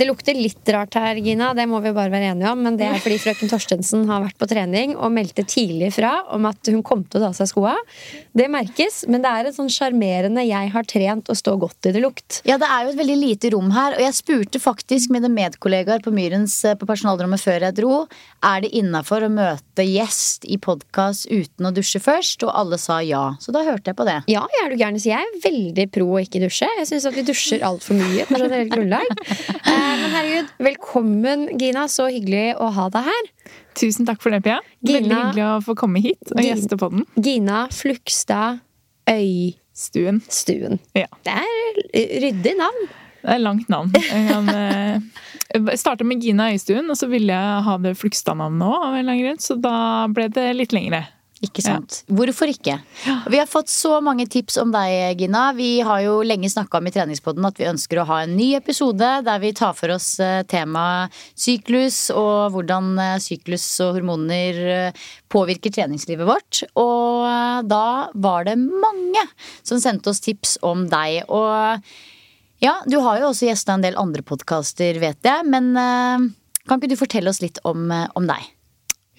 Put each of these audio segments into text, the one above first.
Det lukter litt rart her, Gina, det må vi bare være enige om. Men det er fordi frøken Torstensen har vært på trening og meldte tidlig fra om at hun kom til å ta seg skoa. Det merkes, men det er en sånn sjarmerende 'jeg har trent og står godt i det'-lukt. Ja, det er jo et veldig lite rom her, og jeg spurte faktisk mine medkollegaer på Myrens eh, på personalrommet før jeg dro. Er det innafor å møte gjest i podkast uten å dusje først? Og alle sa ja. Så da hørte jeg på det. Ja, jeg er du gæren, så jeg er veldig pro å ikke dusje. Jeg syns at vi dusjer altfor mye på generelt grunnlag. Men herregud, velkommen, Gina. Så hyggelig å ha deg her. Tusen takk for det, Pia. Veldig hyggelig å få komme hit og gjeste på den. Gina Flugstad Øystuen. Stuen. Ja. Det er ryddig navn. Det er langt navn. Jeg kan eh, starte med Gina Øystuen, og så ville jeg ha det Flugstad-navnet òg, så da ble det litt lengre. Ikke sant? Hvorfor ikke? Vi har fått så mange tips om deg, Gina. Vi har jo lenge snakka om i treningspodden at vi ønsker å ha en ny episode der vi tar for oss eh, temaet syklus og hvordan eh, syklus og hormoner eh, påvirker treningslivet vårt. Og da var det mange som sendte oss tips om deg. Og ja, du har jo også gjesta en del andre podkaster, vet jeg. Men kan ikke du fortelle oss litt om, om deg?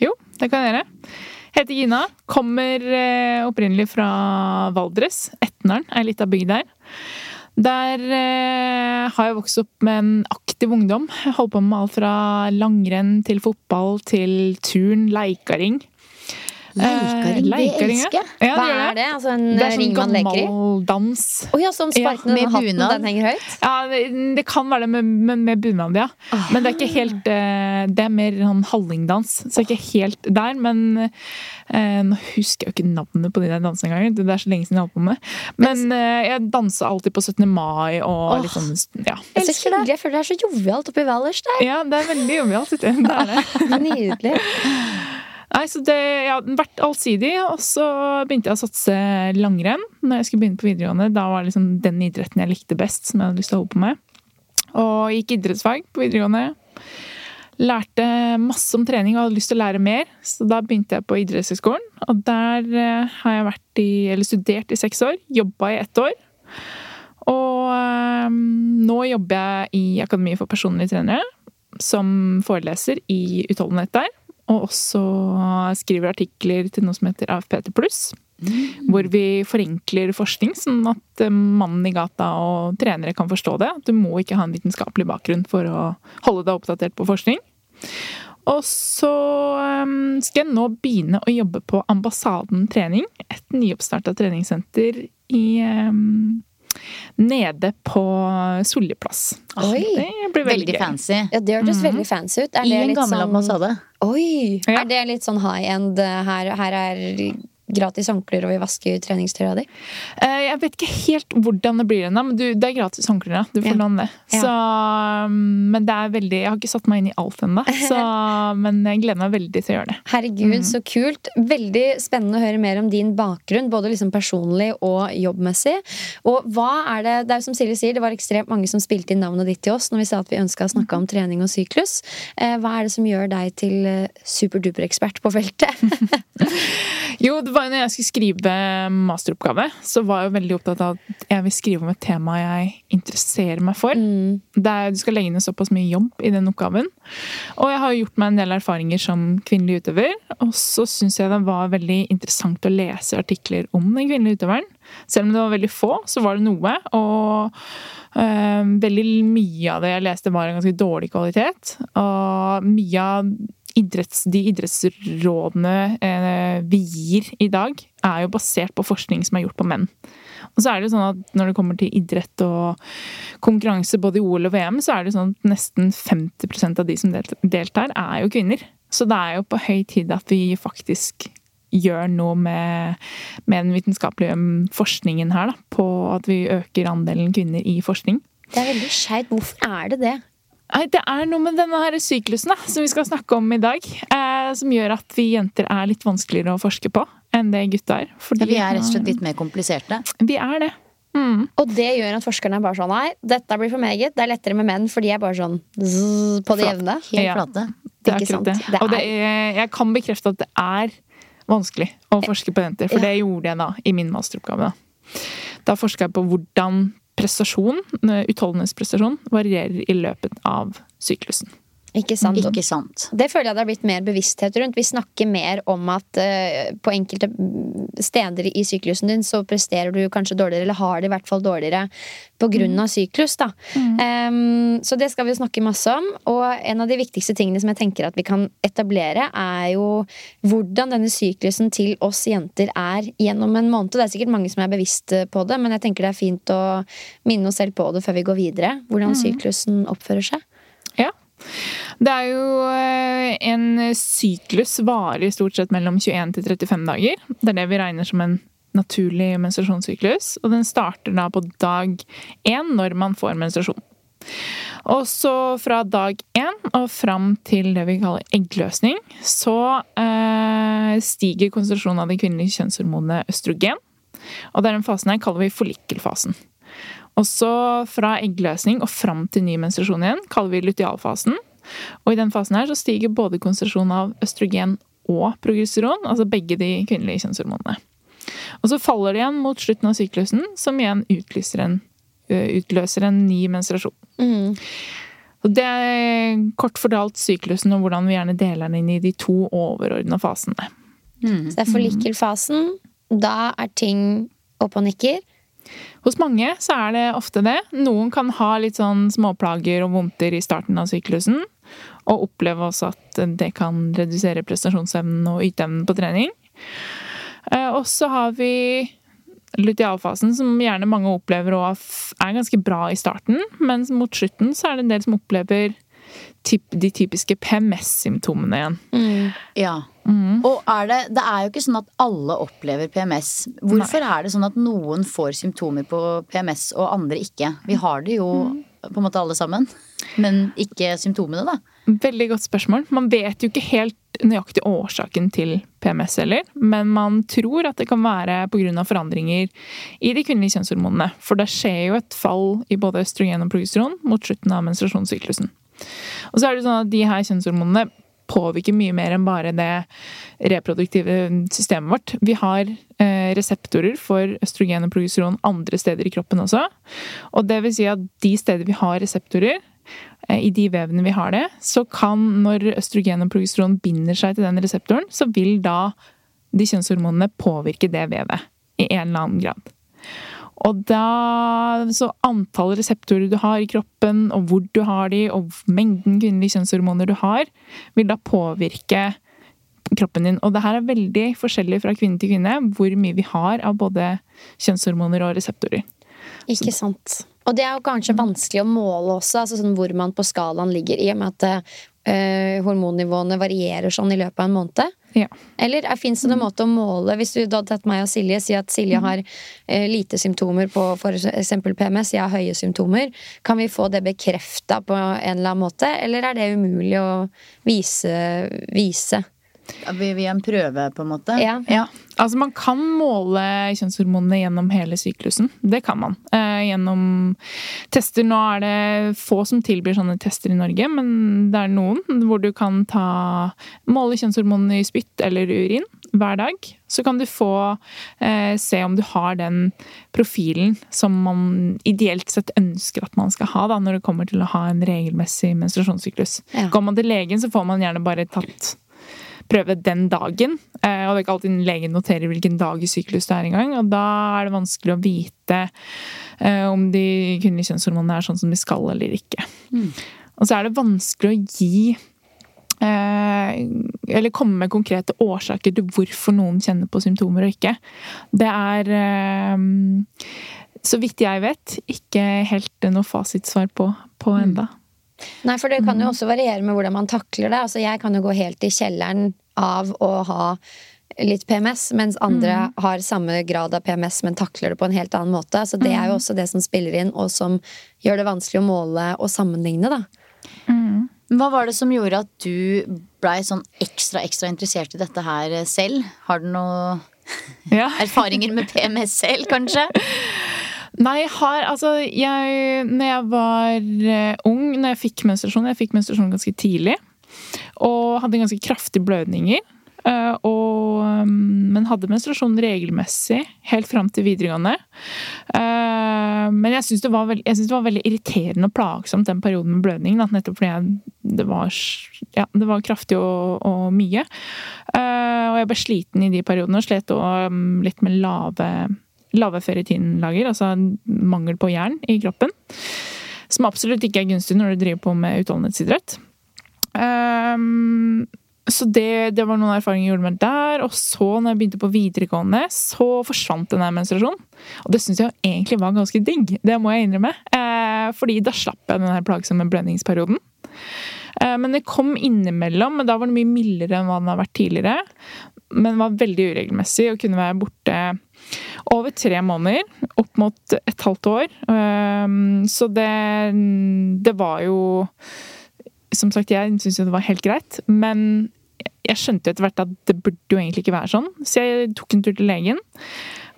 Jo, det kan jeg gjøre. Heter Gina. Kommer eh, opprinnelig fra Valdres. Etneren er ei lita bygd der. Der eh, har jeg vokst opp med en aktiv ungdom. Jeg holdt på med alt fra langrenn til fotball til turn, leikaring. Leikaring, det leikaring, ja. elsker jeg. Ja, Hva er det? Altså en Det er ring sånn man leker i? gammel dans. Å ja, sånn sparkende ja, med hatten, bunad. den henger høyt? Ja, det, det kan være det med, med, med bunad, ja. Men det er ikke helt eh, Det er mer sånn hallingdans. Så det er ikke helt der. Men eh, nå husker jeg jo ikke navnet på de der dansene engang. Det er så lenge siden jeg holdt på med. Men eh, jeg danser alltid på 17. mai og litt sånn Ja. Jeg, jeg, hyggelig. Jeg føler det er så jovialt oppi Valers der. Ja, det er veldig jovialt. Det er det. Nydelig. Nei, så det, har vært allsidig, og så begynte jeg å satse langrenn når jeg skulle begynne på videregående. Da var det liksom den idretten jeg likte best, som jeg hadde lyst til å holde på med. Og gikk idrettsfag på videregående. Lærte masse om trening og hadde lyst til å lære mer, så da begynte jeg på idrettshøgskolen. Og der eh, har jeg vært i, eller studert i seks år, jobba i ett år. Og eh, nå jobber jeg i Akademi for personlige trenere som foreleser i Utholdenhet der. Og også skriver artikler til noe som heter AFPT pluss. Hvor vi forenkler forskning, sånn at eh, mannen i gata og trenere kan forstå det. Du må ikke ha en vitenskapelig bakgrunn for å holde deg oppdatert på forskning. Og så eh, skal jeg nå begynne å jobbe på Ambassaden trening. Et nyoppstarta treningssenter i eh, Nede på Soljeplass. Oi. Det blir veldig, Veldig fancy. Ja, det hørtes veldig fancy ut. Er I det en litt gammel sånn- ambassade. Oi! Ja. Er det litt sånn high end eh, her, her er gratis håndklær, og vi vasker treningstøya di? Eh, Jeg vet ikke helt hvordan det blir ennå, men du, det er gratis håndklær. Du får Ja. låne det. Ja. Så, um, men det er veldig Jeg har ikke satt meg inn i alt ennå, men jeg gleder meg veldig til å gjøre det. Herregud, Mm. så kult. Veldig spennende å høre mer om din bakgrunn, både liksom personlig og jobbmessig. Og hva er det Det er jo som Silje sier, det var ekstremt mange som spilte inn navnet ditt til oss når vi sa at vi ønska å snakke om trening og syklus. Eh, Hva er det som gjør deg til eh, superduper-ekspert på feltet? Jo, det var jo når jeg skulle skrive masteroppgave, så var jeg jo veldig opptatt av at jeg vil skrive om et tema jeg interesserer meg for. Mm. Det er, du skal legge ned såpass mye jobb i den oppgaven. Og jeg har gjort meg en del erfaringer som kvinnelig utøver. Og så syns jeg det var veldig interessant å lese artikler om den kvinnelige utøveren. Selv om det var veldig få, så var det noe. Og øh, veldig mye av det jeg leste, var av ganske dårlig kvalitet. Og mye av idretts, de idrettsrådene eh, vi gir i dag, er jo basert på forskning som er gjort på menn. Og så er det jo sånn at når det kommer til idrett og konkurranse både i OL og VM, så er det sånn at nesten 50% av de som deltar, er jo kvinner. Så det er jo på høy tid at vi faktisk gjør noe med, med den vitenskapelige mm, forskningen her, da, på at vi øker andelen kvinner i forskning. Det er veldig skeivt. Hvorfor er det det? Nei, Det er noe med denne her syklusen da, som vi skal snakke om i dag, eh, som gjør at vi jenter er litt vanskeligere å forske på enn det gutta er. Fordi, Vi er rett og slett litt mer kompliserte. Vi er det. Mm. Og det gjør at forskerne er bare sånn Nei, dette blir for meget. Det er lettere med menn, for de er bare sånn zzz, på det jevne. Helt Ja. flate. Det er Ikke sant? Det Og det er- er, jeg kan bekrefte at det er vanskelig å forske på jenter, for det gjorde jeg da i min masteroppgave. Da, da forska jeg på hvordan prestasjon, eh, utholdenhetsprestasjon, varierer i løpet av syklusen. Ikke sant? Ikke sant. Det føler jeg det har blitt mer bevissthet rundt. Vi snakker mer om at uh, på enkelte steder i syklusen din så presterer du kanskje dårligere, eller har det i hvert fall dårligere på grunn av syklus. Da. Em, så det skal vi jo snakke masse om. Og en av de viktigste tingene som jeg tenker at vi kan etablere, er jo hvordan denne syklusen til oss jenter er gjennom en måned. Det er sikkert mange som er bevisst på det, men jeg tenker det er fint å minne oss selv på det før vi går videre. Hvordan syklusen oppfører seg. Ja. Det er jo eh, En syklus varer stort sett mellom 21 til 35 dager. Det er det vi regner som en naturlig menstruasjonssyklus. Og den starter da på dag én når man får menstruasjon. Og så fra dag én og fram til det vi kaller eggløsning, så eh, stiger konsentrasjonen av de kvinnelige kjønnshormonene østrogen. Og den fasen her kaller vi follikkelfasen. Og så fra eggløsning og fram til ny menstruasjon igjen kaller vi lutealfasen. Og i den fasen her så stiger både konsentrasjonen av østrogen og progesteron, altså begge de kvinnelige kjønnshormonene. Og så faller det igjen mot slutten av syklusen, som igjen utlyser en, utløser en ny menstruasjon. Og det er kort fortalt syklusen og hvordan vi gjerne deler den inn i de to overordna fasene. Så det er forlikkelfasen. Da er ting opp og nikker. Hos mange så er det ofte det. Noen kan ha litt sånn småplager og vondter i starten av syklusen. Og oppleve også at det kan redusere prestasjonsevnen og yteevnen på trening. Eh, Og så har vi lutealfasen, som gjerne mange opplever og er ganske bra i starten. Mens mot slutten så er det en del som opplever de typiske PMS-symptomene igjen. Ja. Og er det, det er jo ikke sånn at alle opplever PMS. Hvorfor er det sånn at noen får symptomer på PMS og andre ikke? Vi har det jo på en måte alle sammen, men ikke symptomene, da. Veldig godt spørsmål. Man vet jo ikke helt nøyaktig årsaken til PMS heller, men man tror at det kan være pga. forandringer i de kvinnelige kjønnshormonene. For det skjer jo et fall i både østrogen og progesteron mot slutten av menstruasjonssyklusen. Og så er det sånn at de her kjønnshormonene påvirker mye mer enn bare det reproduktive systemet vårt. Vi har eh, reseptorer for østrogen og progesteron andre steder i kroppen også. Og det vil si at de steder vi har reseptorer, eh, i de vevene vi har det, så kan når østrogen og progesteron binder seg til den reseptoren, så vil da de kjønnshormonene påvirke det vevet i en eller annen grad. Og da Så antall reseptorer du har i kroppen, og hvor du har de, og mengden kvinnelige kjønnshormoner du har, vil da påvirke kroppen din. Og det her er veldig forskjellig fra kvinne til kvinne hvor mye vi har av både kjønnshormoner og reseptorer. Ikke sant. Og det er jo kanskje vanskelig å måle også, altså sånn hvor man på skalaen ligger, i og med at øh, hormonnivåene varierer sånn i løpet av en måned. Ja. Eller fins det noen måte å måle Hvis du da tatt meg og Silje, sier at Silje har eh, lite symptomer på eksempel PMS, jeg har høye symptomer. Kan vi få det bekrefta på en eller annen måte, eller er det umulig å vise? vise? Ja, vi- Via en prøve, på en måte. Ja. Altså Man kan måle kjønnshormonene gjennom hele syklusen. Det kan man. Eh, gjennom tester. Nå er det få som tilbyr sånne tester i Norge, men det er noen hvor du kan ta måle kjønnshormonene i spytt eller urin hver dag. Så kan du få eh, se om du har den profilen som man ideelt sett ønsker at man skal ha da, når det kommer til å ha en regelmessig menstruasjonssyklus. Ja. Går man til legen, så får man gjerne bare tatt prøve den dagen. Eh, Og det er ikke alltid legen noterer hvilken dag i syklus det er engang. Og da er det vanskelig å vite eh, om de kvinnelige kjønnshormonene er sånn som de skal eller ikke. Og så er det vanskelig å gi eh, Eller komme med konkrete årsaker til hvorfor noen kjenner på symptomer og ikke. Det er så vidt jeg vet, ikke helt noe fasitsvar på, på enda. Nei, for det kan jo også variere med hvordan man takler det. Altså, jeg kan jo gå helt i kjelleren av å ha litt PMS, mens andre har samme grad av PMS, men takler det på en helt annen måte. Så det er jo også det som spiller inn, og som gjør det vanskelig å måle og sammenligne, da. Hva var det som gjorde at du blei sånn ekstra, ekstra interessert i dette her selv? Har du noen Ja. erfaringer med PMS selv, kanskje? Nei, jeg har altså jeg, Når jeg var eh, ung, når jeg fikk menstruasjon Jeg fikk menstruasjon ganske tidlig. Og hadde ganske kraftige blødninger. eh, og, mm, men hadde menstruasjon regelmessig helt fram til videregående. Eh, men jeg syns det, det var veldig irriterende og plagsomt den perioden med blødning. Da, nettopp fordi jeg, det, var, ja, det var kraftig og, og mye. Eh, og jeg ble sliten i de periodene og slet også, mm, litt med lave lave ferritinlager, altså mangel på jern i kroppen. Som absolutt ikke er gunstig når du driver på med utholdenhetsidrett. Ehm, så det, det var noen erfaringer jeg gjorde med der. Og så, når jeg begynte på videregående, så forsvant den menstruasjonen. Og det syns jeg egentlig var ganske digg. Det må jeg innrømme. Eh, fordi da slapp jeg den plagsomme blødningsperioden. Eh, Men det kom innimellom, men da var det mye mildere enn hva den har vært tidligere. Men var veldig uregelmessig og kunne være borte over tre måneder. Opp mot et halvt år. Eh, Så det, det var jo Som sagt, jeg syntes jo det var helt greit, men jeg skjønte jo etter hvert at det burde jo egentlig ikke være sånn. Så jeg tok en tur til legen,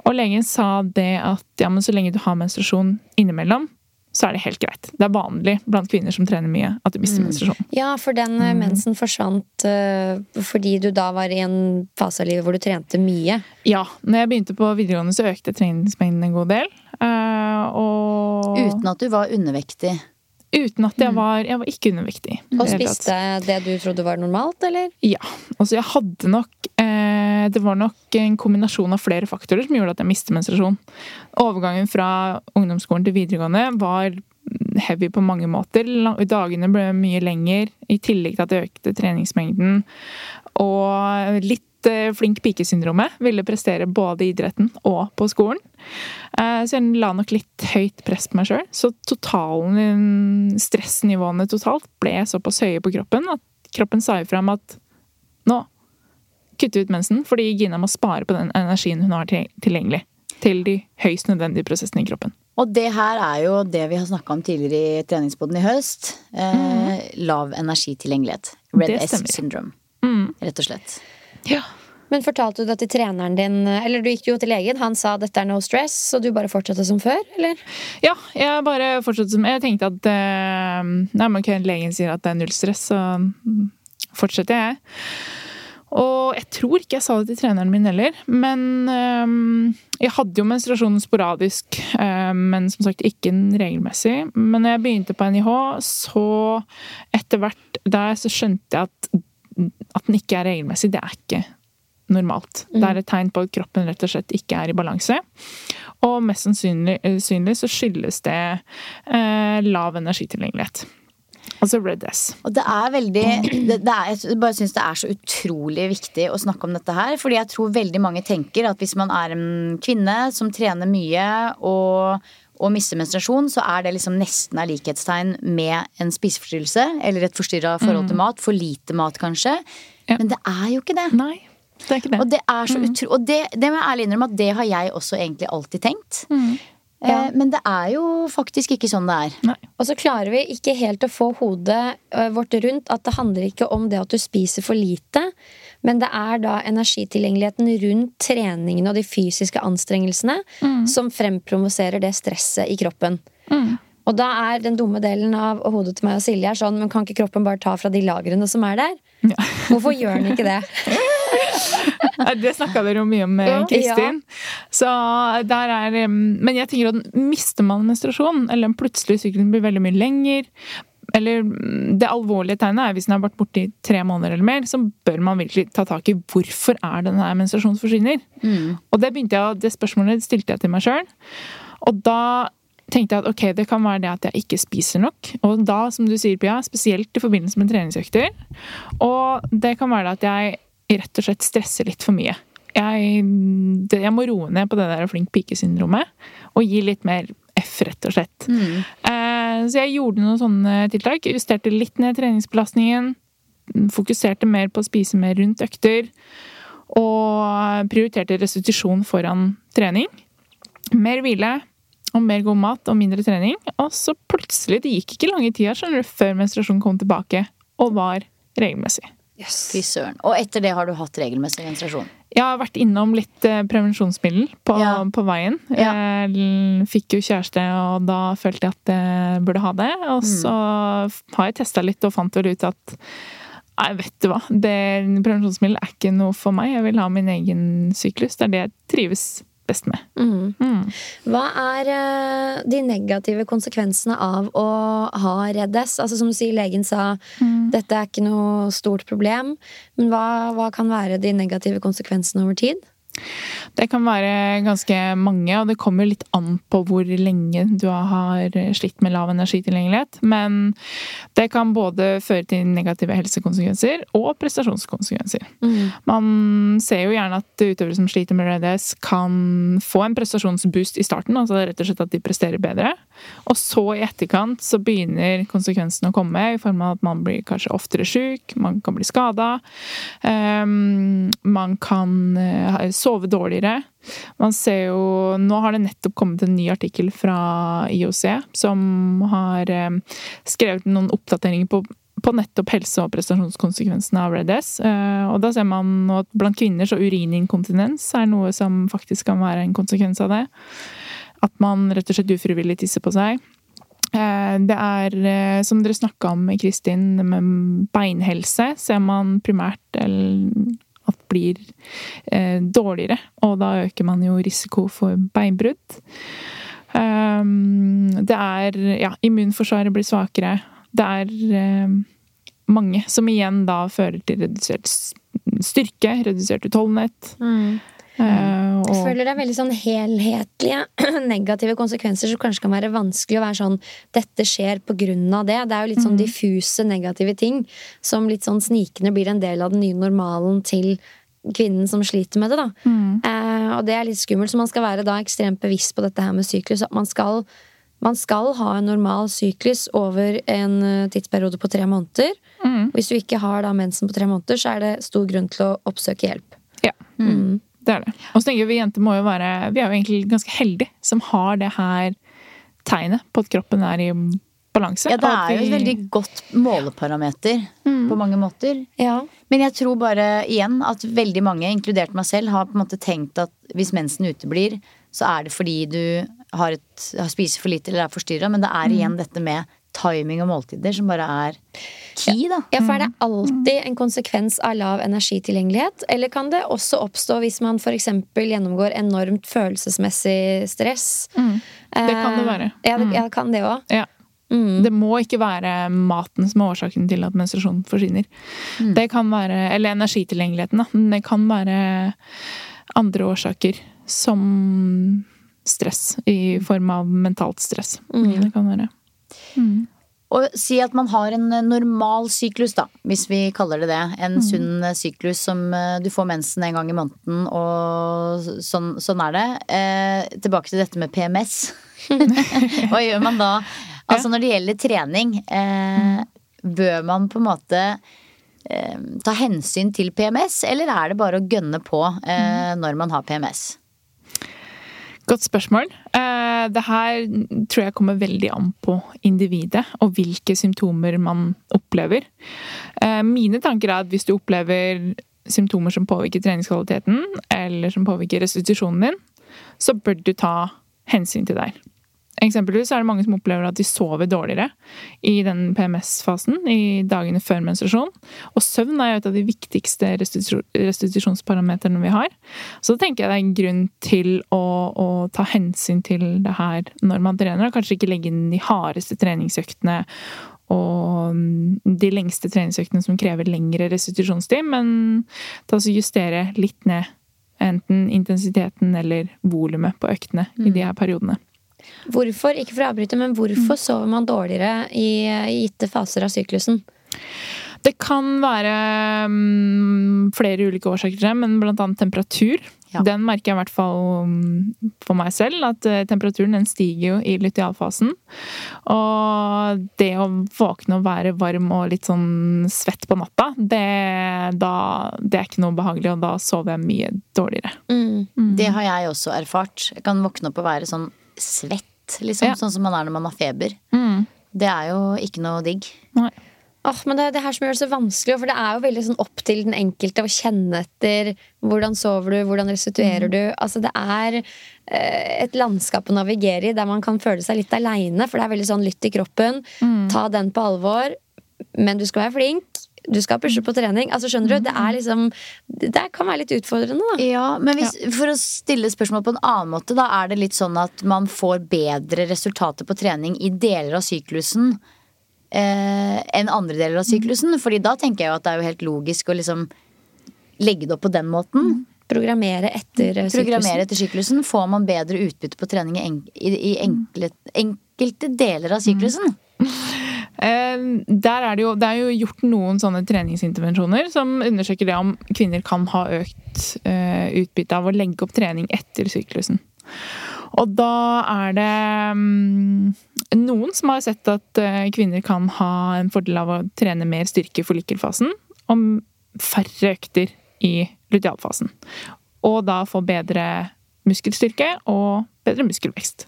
og legen sa det at ja, men så lenge du har menstruasjon innimellom, så er det helt greit. Det er vanlig blant kvinner som trener mye, at du mister menstruasjon. Ja, for den mm. mensen forsvant uh, fordi du da var i en fase av livet hvor du trente mye. Ja, når jeg begynte på videregående, så økte treningsmengden en god del. Uh, og Uten at du var undervektig. Uten at jeg var Jeg var ikke undervektig. Og det spiste det du trodde var normalt, eller? Ja. Altså, jeg hadde nok eh, Det var nok en kombinasjon av flere faktorer som gjorde at jeg mistet menstruasjon. Overgangen fra ungdomsskolen til videregående var heavy på mange måter. Dagene ble mye lenger, i tillegg til at jeg økte treningsmengden. Og litt eh, flink pike-syndromet. Ville prestere både i idretten og på skolen. Eh, Så jeg la nok litt høyt press på meg sjøl. Så totalen, stressnivåene totalt ble såpass høye på kroppen at kroppen sa ifra om at nå kutte ut mensen, fordi Gina må spare på den energien hun har tilgjengelig til de høyst nødvendige prosessene i kroppen. Og det her er jo det vi har snakka om tidligere i treningspoden i høst. Eh, lav energitilgjengelighet. Red S syndrome. syndrome. Rett og slett. Ja. Men fortalte du det til treneren din, eller du gikk jo til legen, han sa dette er no stress, og du bare fortsatte som før, eller? Ja, jeg bare fortsatte som Jeg tenkte at eh, Nei, men legen sier at det er null stress, så fortsetter jeg. Og jeg tror ikke jeg sa det til treneren min heller, men eh, jeg hadde jo menstruasjonen sporadisk, eh, men som sagt ikke regelmessig. Men når jeg begynte på NIH, så etter hvert der så skjønte jeg at, at den ikke er regelmessig. Det er ikke normalt. Det er et tegn på at kroppen rett og slett ikke er i balanse. Og mest sannsynlig, eh, sannsynlig så skyldes det eh, lav energitilgjengelighet. Altså Red S. Og det er veldig det, det er, Jeg bare syns det er så utrolig viktig å snakke om dette her. Fordi jeg tror veldig mange tenker at hvis man er en kvinne som trener mye og, og miste menstruasjon, så er det liksom nesten er likhetstegn med en spiseforstyrrelse. Eller et forstyrra forhold til mat. For lite mat, kanskje. Ja. Men det er jo ikke det. Nei, det er ikke det. Og det er så utro... Og det, det må jeg ærlig innrømme at det har jeg også egentlig alltid tenkt. Eh, men det er jo faktisk ikke sånn det er. Nei. Og så klarer vi ikke helt å få hodet vårt rundt at det handler ikke om det at du spiser for lite, men det er da energitilgjengeligheten rundt treningene og de fysiske anstrengelsene som fremprovoserer det stresset i kroppen. Og da er den dumme delen av hodet til meg og Silje er sånn, men kan ikke kroppen bare ta fra de lagrene som er der? Hvorfor gjør den ikke det? Det snakka dere jo mye om, eh, Kristin. Eh, Men jeg tenker at mister man menstruasjon, eller en plutselig sykelen blir veldig mye lenger eller mm, Det alvorlige tegnet er hvis den har vært borte i tre måneder eller mer, så bør man virkelig ta tak i hvorfor er denne menstruasjonen forsvinner. Og det jeg, det spørsmålet stilte jeg til meg sjøl. Og da tenkte jeg at ok, det kan være det at jeg ikke spiser nok. Og da, som du sier, Pia, spesielt i forbindelse med treningsøkter. Og det kan være det at jeg rett og slett stresser litt for mye. Jeg, jeg må roe ned på det der flink pike-syndromet og gi litt mer F, rett og slett. Eh, så jeg gjorde noen sånne tiltak. Justerte litt ned treningsbelastningen. Fokuserte mer på å spise mer rundt økter. Og prioriterte restitusjon foran trening. Mer hvile og mer god mat og mindre trening. Og så plutselig, det gikk ikke lange tida skjønner du, før menstruasjonen kom tilbake og var regelmessig. Fy søren. Og etter det har du hatt regelmessig menstruasjon? Jeg har vært innom litt eh, prevensjonsmiddel på, Ja. på veien. Ja. Jeg fikk jo kjæreste, og da følte jeg at jeg burde ha det. Og Mm. så har jeg testa litt og fant vel ut at Nei, vet du hva. Det, prevensjonsmiddel er ikke noe for meg. Jeg vil ha min egen syklus. Det er det jeg trives best med. Mm. Hva er uh, de negative konsekvensene av å ha RED-S? Altså Som du sier, legen sa dette er ikke noe stort problem. Men hva, hva kan være de negative konsekvensene over tid? Det kan være ganske mange, og det kommer litt an på hvor lenge du har slitt med lav energitilgjengelighet. Men det kan både føre til negative helsekonsekvenser og prestasjonskonsekvenser. Man ser jo gjerne at utøvere som sliter med RDS, kan få en prestasjonsboost i starten, altså rett og slett at de presterer bedre. Og så i etterkant så begynner konsekvensene å komme, i form av at man blir kanskje oftere sjuk, man kan bli skada, man kan eh, sove dårligere. Man ser jo Nå har det nettopp kommet en ny artikkel fra IOC som har eh, skrevet noen oppdateringer på på nettopp helse- og prestasjonskonsekvensene av REDS. Eh, Og da ser man at blant kvinner så urininkontinens er noe som faktisk kan være en konsekvens av det. At man rett og slett ufrivillig tisser på seg. Eh, Det er, som dere snakka om, Kristin, med beinhelse, ser man primært el- at blir eh, dårligere. Og da øker man jo risiko for beinbrudd. Um, Det er Ja, immunforsvaret blir svakere. Det er eh, mange som igjen da fører til redusert styrke, redusert utholdenhet. Eh, Jeg føler det er veldig sånn helhetlige negative konsekvenser som kanskje kan være vanskelig å være sånn Dette skjer på grunn av det. Det er jo litt sånn diffuse negative ting som litt sånn snikende blir en del av den nye normalen til kvinnen som sliter med det. da. Eh, og det er litt skummelt, så man skal være da ekstremt bevisst på dette her med syklus. At man skal, man skal ha en normal syklus over en eh, tidsperiode på tre måneder. Hvis du ikke har da mensen på tre måneder, så er det stor grunn til å oppsøke hjelp. Ja, det er det. Og så tenker vi jenter må jo være Vi er jo egentlig ganske heldige som har det her tegnet på at kroppen er i balanse. Ja, det er jo et veldig godt måleparameter på mange måter. Ja. Men jeg tror bare igjen at veldig mange, inkludert meg selv, har på en måte tenkt at hvis mensen uteblir, så er det fordi du har, et, har spiser for lite eller er forstyrra. Men det er igjen dette med timing og måltider som bare er key, da. Ja, for er det alltid en konsekvens av lav energitilgjengelighet? Eller kan det også oppstå hvis man f.eks. gjennomgår enormt følelsesmessig stress? Det kan det være. Ja, det, ja, kan det òg. Ja. Det må ikke være maten som er årsaken til at menstruasjonen forsvinner. Det kan være, Eller energitilgjengeligheten, da. Men det kan være andre årsaker, som stress. I form av mentalt stress. Det kan være. Og si at man har en normal syklus, da, hvis vi kaller det det. En sunn syklus som eh, du får mensen en gang i måneden, og sånn, sånn er det. Eh, tilbake til dette med PMS. Hva gjør man da? Altså når det gjelder trening, eh, bør man på en måte eh, ta hensyn til PMS, eller er det bare å gønne på eh, når man har PMS? Godt spørsmål. Eh, Det her tror jeg kommer veldig an på individet og hvilke symptomer man opplever. Eh, Mine tanker er at hvis du opplever symptomer som påvirker treningskvaliteten, eller som påvirker restitusjonen din, så bør du ta hensyn til deg. Eksempelvis er det mange som opplever at de sover dårligere i den PMS-fasen, i dagene før menstruasjon. Og søvn er jo et av de viktigste restitusjonsparametrene restitusjonsparameterne vi har. Så da tenker jeg det er en grunn til å, å ta hensyn til det her når man trener, og kanskje ikke legge inn de hardeste treningsøktene og mm, de lengste treningsøktene som krever lengre restitusjonstid, men ta og justere litt ned enten intensiteten eller volumet på øktene i de her periodene. Hvorfor, ikke for å avbryte, men hvorfor sover man dårligere i, i gitte faser av syklusen? Det kan være um, flere ulike årsaker til det, men annet temperatur. Ja. Den merker jeg i hvert fall mm, for meg selv, at eh, temperaturen den stiger jo i lutealfasen. Og det å våkne og være varm og litt sånn svett på natta, det, da, det er ikke noe behagelig, og da sover jeg mye dårligere. Mm. Det har jeg også erfart. Jeg kan våkne opp og være sånn svett, liksom. Ja. Sånn som man er når man har feber. Mm. Det er jo ikke noe digg. Nei. Åh, men det er det her som gjør det så vanskelig, for det er jo veldig sånn opp til den enkelte å kjenne etter hvordan sover du, hvordan restituerer du. Altså det er eh, et landskap å navigere i der man kan føle seg litt aleine, for det er veldig sånn lytt i kroppen. Ta den på alvor, men du skal være flink. Du skal pushe på trening. Altså skjønner du, Det er liksom Det kan være litt utfordrende, da. Ja, men hvis, for å stille spørsmål på en annen måte, da er det litt sånn at man får bedre resultater på trening i deler av syklusen eh, enn andre deler av syklusen. Fordi da tenker jeg jo at det er jo helt logisk å liksom legge det opp på den måten. Programmere etter syklusen. Programmere etter syklusen. Får man bedre utbytte på trening i, enk i, i enkle, enkelte deler av syklusen? Eh, Der er det, jo, det er jo gjort noen sånne treningsintervensjoner som undersøker det om kvinner kan ha økt eh, utbytte av å legge opp trening etter syklusen. Og da er det mm, noen som har sett at eh, kvinner kan ha en fordel av å trene mer styrke i forlikelfasen og færre økter i lutealfasen. Og da få bedre muskelstyrke og bedre muskelvekst.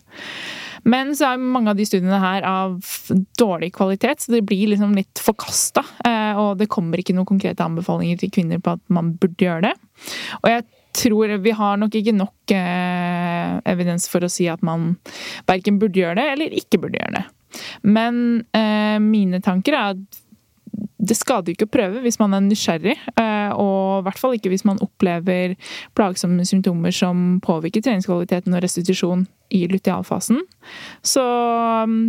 Men så er mange av de studiene her av dårlig kvalitet, så det blir liksom litt forkasta. Og det kommer ikke noen konkrete anbefalinger til kvinner på at man burde gjøre det. Og jeg tror vi har nok ikke nok eh, evidens for å si at man verken burde gjøre det eller ikke burde gjøre det. Men eh, mine tanker er at det skader jo ikke å prøve hvis man er nysgjerrig, eh, og i hvert fall ikke hvis man opplever plagsomme symptomer som påvirker treningskvaliteten og restitusjon i lutealfasen. Så mm,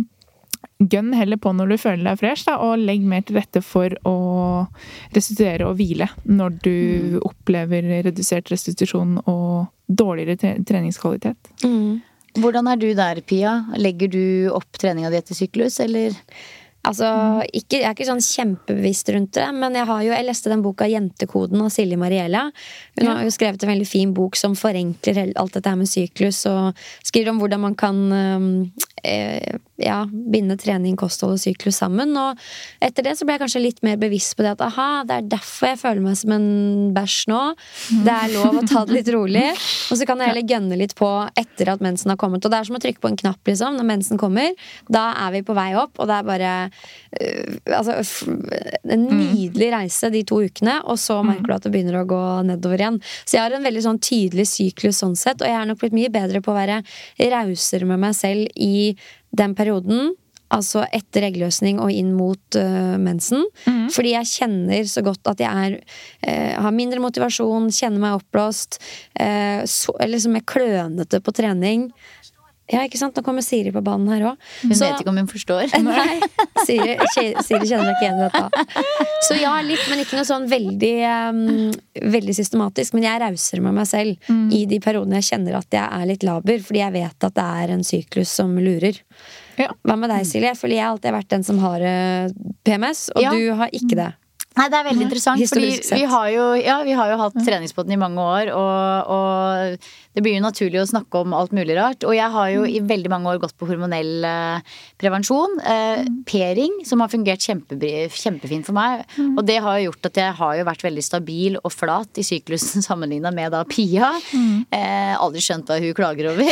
gønn heller på når du føler deg fresh, da, og legg mer til rette for å restituere og hvile når du opplever redusert restitusjon og dårligere treningskvalitet. Mm. Hvordan er du der, Pia? Legger du opp treninga di etter syklus, eller? Altså, ikke, Jeg er ikke sånn kjempebevisst rundt det, men jeg har jo, jeg leste den boka 'Jentekoden' av Silje Mariella. Hun har jo skrevet en veldig fin bok som forenkler alt dette her med syklus, og skriver om hvordan man kan eh, ja, binde trening, kosthold og syklus sammen. Og etter det så ble jeg kanskje litt mer bevisst på det at aha, det er derfor jeg føler meg som en bæsj nå. Det er lov å ta det litt rolig. Og så kan jeg heller gønne litt på etter at mensen har kommet. Og det er som å trykke på en knapp, liksom. Når mensen kommer, da er vi på vei opp, og det er bare uh, altså, en nydelig reise de to ukene, og så merker du at det begynner å gå nedover igjen. Så jeg har en veldig sånn tydelig syklus sånn sett, og jeg er nok blitt mye bedre på å være rausere med meg selv i den perioden. Altså etter eggløsning og inn mot uh, mensen. Fordi jeg kjenner så godt at jeg er, uh, har mindre motivasjon, kjenner meg oppblåst. Uh, så, liksom er klønete på trening. Ja, ikke sant? Nå kommer Siri på banen her òg. Hun vet ikke om hun forstår. Nei, Siri, Siri kjenner seg ikke igjen i dette. Så ja, litt, men ikke noe sånn veldig, um, veldig systematisk. Men jeg er rausere med meg selv i de periodene jeg kjenner at jeg er litt laber, fordi jeg vet at det er en syklus som lurer. Ja. Hva med deg, Silje? Fordi jeg har alltid vært den som har eh, PMS, og Ja. du har ikke det. Nei, det er veldig interessant, fordi vi har jo, ja, vi har jo hatt treningspotten i mange år, og, og det blir jo naturlig å snakke om alt mulig rart. Og jeg har jo i veldig mange år gått på hormonell eh, prevensjon. Eh, P-ring, som har fungert kjempe, kjempefint for meg. Og det har jo gjort at jeg har jo vært veldig stabil og flat i syklusen sammenligna med da Pia. Eh, aldri skjønt hva hun klager over.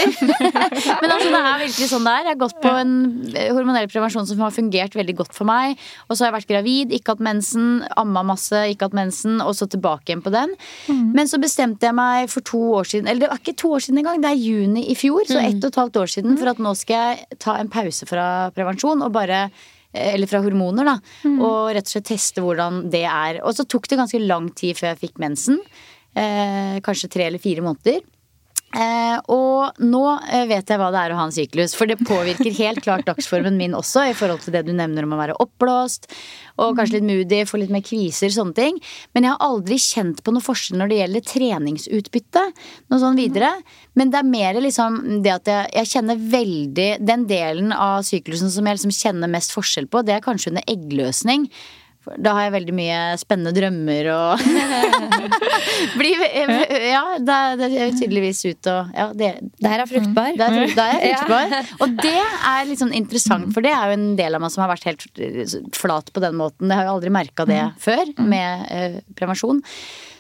Men altså, det er virkelig sånn det er. Jeg har gått på en eh, hormonell prevensjon som har fungert veldig godt for meg. Og så har jeg vært gravid, ikke hatt mensen, amma masse, ikke hatt mensen, og så tilbake igjen på den. Men så bestemte jeg meg for to år siden, eller det var ikke to år siden engang, det er juni i fjor, så ett og et halvt år siden, for at nå skal jeg ta en pause fra prevensjon og bare eh, eller fra hormoner, da. Og rett og slett teste hvordan det er. Og så tok det ganske lang tid før jeg fikk mensen. Eh, kanskje tre eller fire måneder. Eh, og nå eh, vet jeg hva det er å ha en syklus, for det påvirker helt klart dagsformen min også, i forhold til det du nevner om å være oppblåst, og kanskje litt moody, få litt mer kviser, sånne ting. Men jeg har aldri kjent på noe forskjell når det gjelder treningsutbytte. Noe sånn videre. Men det er mer liksom det at jeg, jeg kjenner veldig Den delen av syklusen som jeg liksom kjenner mest forskjell på, det er kanskje under eggløsning. Da har jeg veldig mye spennende drømmer og Blir Ja, det er, er tydeligvis ut og Ja, det, Der er fruktbar. det er, det er fruktbar. Og det er litt sånn interessant, for det er jo en del av meg som har vært helt flat på den måten. Jeg har jo aldri merka det før med eh, prevensjon.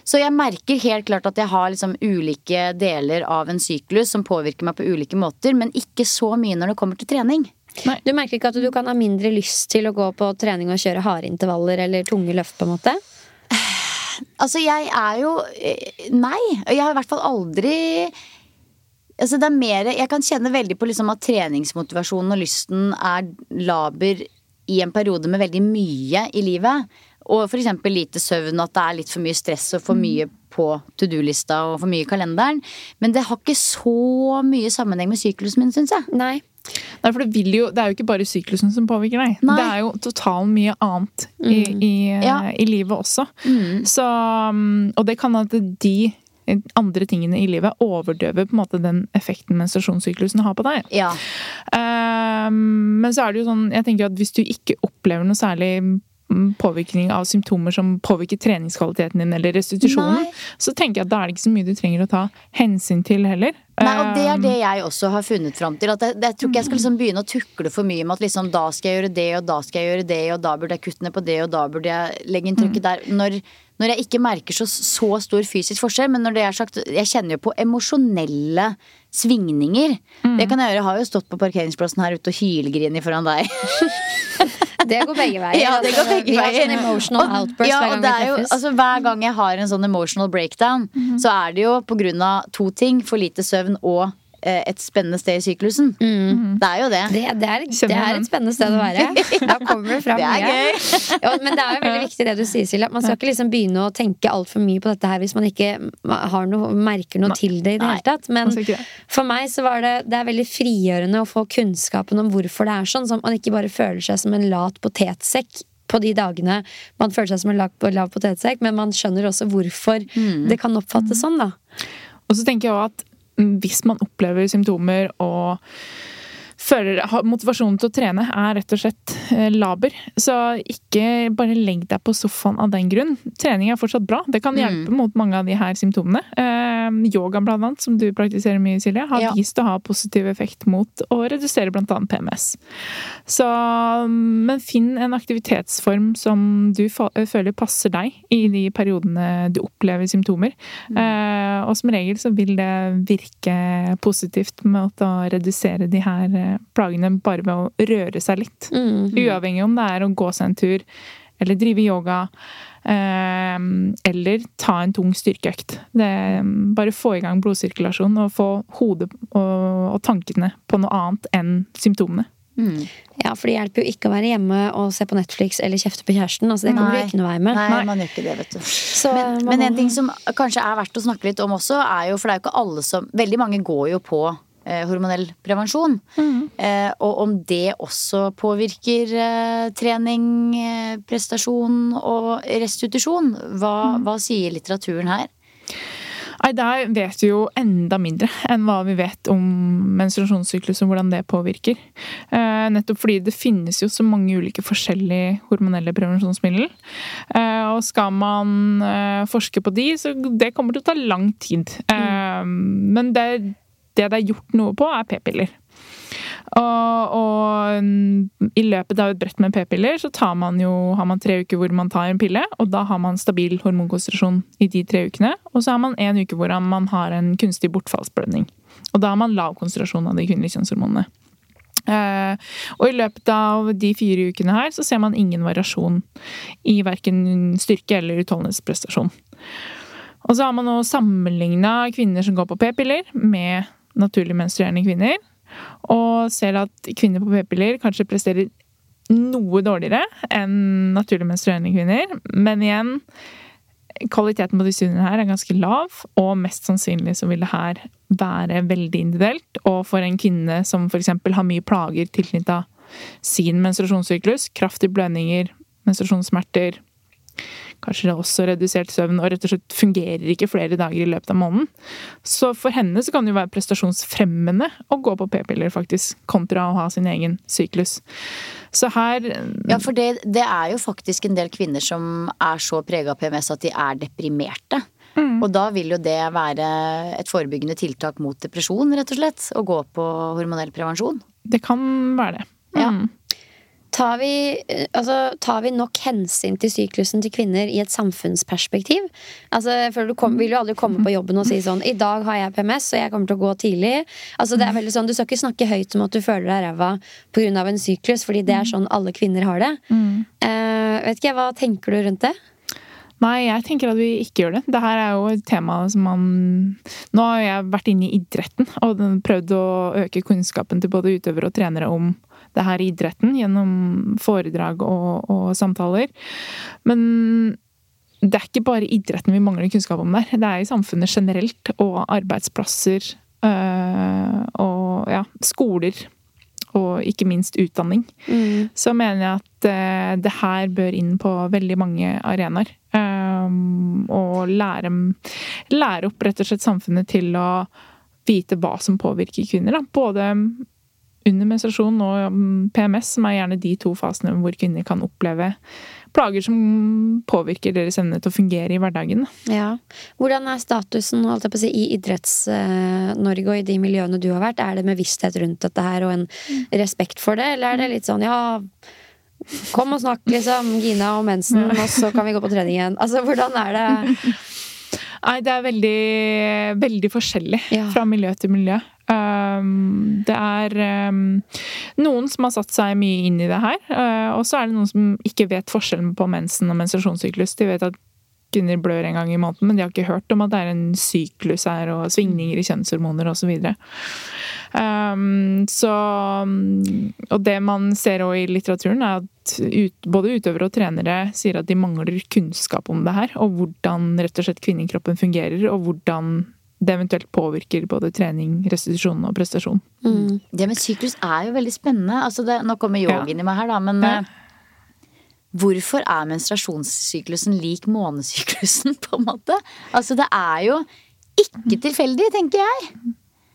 Så jeg merker helt klart at jeg har liksom ulike deler av en syklus som påvirker meg på ulike måter, men ikke så mye når det kommer til trening. Du merker ikke at du kan ha mindre lyst til å gå på trening og kjøre harde intervaller eller tunge løft, på en måte? Altså, jeg er jo eh, Nei. Jeg har i hvert fall aldri Altså, det er mer Jeg kan kjenne veldig på liksom at treningsmotivasjonen og lysten er laber i en periode med veldig mye i livet. Og eksempel lite søvn, at det er litt for mye stress og for mye på to do-lista og for mye i kalenderen. Men det har ikke så mye sammenheng med syklusen min, syns jeg. Nei. Nei, for det, vil jo, det er jo ikke bare syklusen som påvirker deg. Nei. Det er jo totalt mye annet i, i, Ja. i livet også. Så, um, og det kan at de andre tingene i livet overdøver på en måte den effekten menstruasjonssyklusen har på deg. Ja. Um, men så er det jo sånn, jeg tenker at hvis du ikke opplever noe særlig mm, påvirkning av symptomer som påvirker treningskvaliteten din eller restitusjonen, Nei. så tenker jeg at da er det ikke så mye du trenger å ta hensyn til heller. Nei, og det er Um, det jeg også har funnet fram til. At jeg, jeg tror ikke jeg skal liksom begynne å tukle for mye med at liksom, da skal jeg gjøre det, og da skal jeg gjøre det, og da burde jeg kutte ned på det, og da burde jeg legge inn trykket der. Når, når jeg ikke merker så, så stor fysisk forskjell, men når det er sagt, jeg kjenner jo på emosjonelle svingninger. Det kan jeg gjøre. Jeg har jo stått på parkeringsplassen her ute og hylgrini foran deg. Det går begge veier. Ja, det går begge veier. Vi har sånn emotional Og- outburst ja, hver gang vi treffes. jo, altså, hver gang jeg har en sånn emotional breakdown, så er det jo på grunn av to ting. For lite søvn og et spennende sted i syklusen. Det er jo det. det, det, er, det er et spennende sted å være. Da kommer det fram Det er mye. gøy. Ja, men det er jo veldig viktig det du sier, Silja. Man skal ikke liksom begynne å tenke altfor mye på dette her hvis man ikke har noe, merker noe til det i det hele tatt. Men for meg så var det, det er veldig frigjørende å få kunnskapen om hvorfor det er sånn, så man ikke bare føler seg som en lat potetsekk på de dagene man føler seg som en lav, lav potetsekk, men man skjønner også hvorfor det kan oppfattes sånn, da. Og så tenker jeg også at mm, hvis man opplever symptomer og føler motivasjonen til å trene er rett og slett eh, laber, så ikke bare legg deg på sofaen av den grunn. Trening er fortsatt bra. Det kan hjelpe mot mange av de her symptomene. Eh, yoga, blant annet, som du praktiserer mye, Silje, har Ja. vist å ha positiv effekt mot å redusere blant annet PMS. Så, men finn en aktivitetsform som du føler passer deg i de periodene du opplever symptomer. Eh, og som regel så vil det virke positivt med å redusere de her eh, plagene bare ved å røre seg litt. Uavhengig om det er å gå seg en tur, eller drive yoga, eh, eller ta en tung styrkeøkt. Det, bare få i gang blodsirkulasjon og få hodet og, og tankene på noe annet enn symptomene. Ja, for det hjelper jo ikke å være hjemme og se på Netflix eller kjefte på kjæresten. Altså, det kommer du ikke noe vei med. Nei, man gjør ikke det, vet du. Så Men, man men en ting som kanskje er verdt å snakke litt om også, er jo For det er jo ikke alle som Veldig mange går jo på hormonell prevensjon. Mm. og om det også påvirker eh, trening, eh, prestasjon og restitusjon. Hva, hva sier litteraturen her? Nei, Der vet vi jo enda mindre enn hva vi vet om menstruasjonssyklus og hvordan det påvirker. Eh, nettopp fordi det finnes jo så mange ulike forskjellige hormonelle prevensjonsmidler. Eh, og skal man eh, forske på de, så det kommer til å ta lang tid. Mm. men det, det det er gjort noe på, er p-piller. Og, og i løpet av et brett med p-piller så man jo, har man tre uker hvor man tar en pille, og da har man stabil hormonkonsentrasjon i de tre ukene. Og så har man en uke hvor man har en kunstig bortfallsblødning. Og da har man lav konsentrasjon av de kvinnelige kjønnshormonene. Uh, og i løpet av de fire ukene her så ser man ingen variasjon i verken styrke eller utholdenhetsprestasjon. Og så har man nå sammenligna kvinner som går på p-piller, med naturlig menstruerende kvinner. Og ser at kvinner på p-piller kanskje presterer noe dårligere enn naturlig menstruerende kvinner. Men igjen kvaliteten på de studiene her er ganske lav, og mest sannsynlig så vil det her være veldig individuelt. Og for en kvinne som f.eks. har mye plager tilknytta sin menstruasjonssyklus, kraftige blødninger, menstruasjonssmerter, kanskje også redusert søvn, og rett og slett fungerer ikke flere dager i løpet av måneden. Så for henne så kan det jo være prestasjonsfremmende å gå på p-piller, faktisk, kontra å ha sin egen syklus. Så her Ja, for det, det er jo faktisk en del kvinner som er så prega av PMS at de er deprimerte. Og da vil jo det være et forebyggende tiltak mot depresjon, rett og slett. Å gå på hormonell prevensjon. Det kan være det. Ja. Mm. Tar vi, eh, altså, tar vi nok hensyn til syklusen til kvinner i et samfunnsperspektiv? Altså, jeg føler Du kom, vil jo aldri komme på jobben og si sånn I dag har jeg PMS, og jeg kommer til å gå tidlig. Altså, det er veldig sånn, Du skal ikke snakke høyt om at du føler deg ræva pga. en syklus, fordi det er sånn alle kvinner har det. Eh, vet ikke, Hva tenker du rundt det? Nei, jeg tenker at vi ikke gjør det. Det her er jo et tema som man Nå har jeg vært inne i idretten og prøvd å øke kunnskapen til både utøvere og trenere om det her i idretten gjennom foredrag og, og samtaler. Men det er ikke bare idretten vi mangler kunnskap om der. Det er i samfunnet generelt og arbeidsplasser øh, og ja, skoler. Og ikke minst utdanning. Så mener jeg at eh, det her bør inn på veldig mange arenaer. Um, og lære, lære opp rett og slett samfunnet til å vite hva som påvirker kvinner. Da. Både under menstruasjon og um, PMS, som er gjerne de to fasene hvor kvinner kan oppleve plager som påvirker deres evne til å fungere i hverdagen. Ja. Hvordan er statusen si, i Idretts-Norge og i de miljøene du har vært? Er det med visshet rundt dette her og en respekt for det, eller er det litt sånn ja Kom og snakk, liksom, Gina og mensen, og så kan vi gå på trening igjen. Altså, hvordan er det? Nei, det er veldig, veldig forskjellig Ja. fra miljø til miljø. Um, det er um, noen som har satt seg mye inn i det her, uh, og så er det noen som ikke vet forskjellen på mensen og menstruasjonssyklus. De vet at kvinner blør en gang i måneden, men de har ikke hørt om at det er en syklus her, og svingninger i kjønnshormoner osv. Um, så Og det man ser også i litteraturen, er at ut, både utøvere og trenere sier at de mangler kunnskap om det her, og hvordan rett og slett kvinnekroppen fungerer, og hvordan det eventuelt påvirker både trening, restitusjon og prestasjon. Mm. Det med syklus er jo veldig spennende. Altså det, nå kommer yogen i meg her, da, men Ja. eh, Hvorfor er menstruasjonssyklusen lik månesyklusen, på en måte? Altså, det er jo ikke tilfeldig, tenker jeg.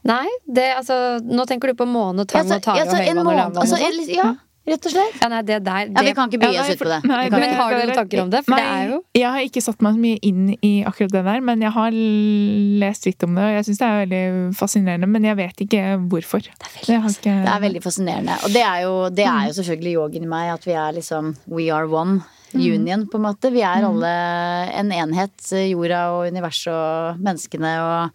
Nei, det, altså, nå tenker du på måne, tang og altså, og en høyvann og lavvann altså, sånn. ja, rett og slett. Ja, nei, det der Ja, vi kan ikke bry oss nei, ut på det. nei, det- Men har du noen er- tanker om det? For det er jo- Jeg har ikke satt meg så mye inn i akkurat det der, men jeg har lest litt om det, og jeg syns det er veldig fascinerende. Men jeg vet ikke hvorfor. Det har ikke... Det er veldig fascinerende. Og det er jo, det er jo selvfølgelig yogen i meg, at vi er liksom We are one. Union, på en måte. Vi er alle en enhet. Jorda og universet og menneskene og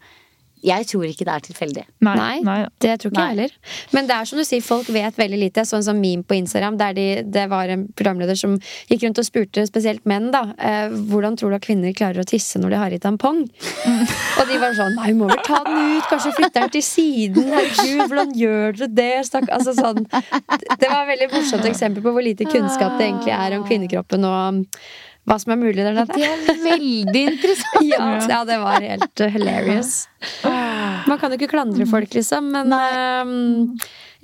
Jeg tror ikke det er tilfeldig. Nei. Nei, nei. det tror ikke jeg heller. Men det er som du sier, folk vet veldig lite. Sånn som meme på Instagram der de, det var en programleder som gikk rundt og spurte spesielt menn da eh, hvordan tror du at kvinner klarer å tisse når de har i tampong. Og de var sånn Nei, vi må vel ta den ut, kanskje flytte den til siden. Herregud, hvordan gjør dere det? Stakk. Altså, sånn. Det var et veldig morsomt eksempel på hvor lite kunnskap det egentlig er om kvinnekroppen og hva som er mulig der nede. Det er veldig interessant. Ja, ja, det var helt uh, hilarious. Man kan jo ikke klandre folk, liksom, men um,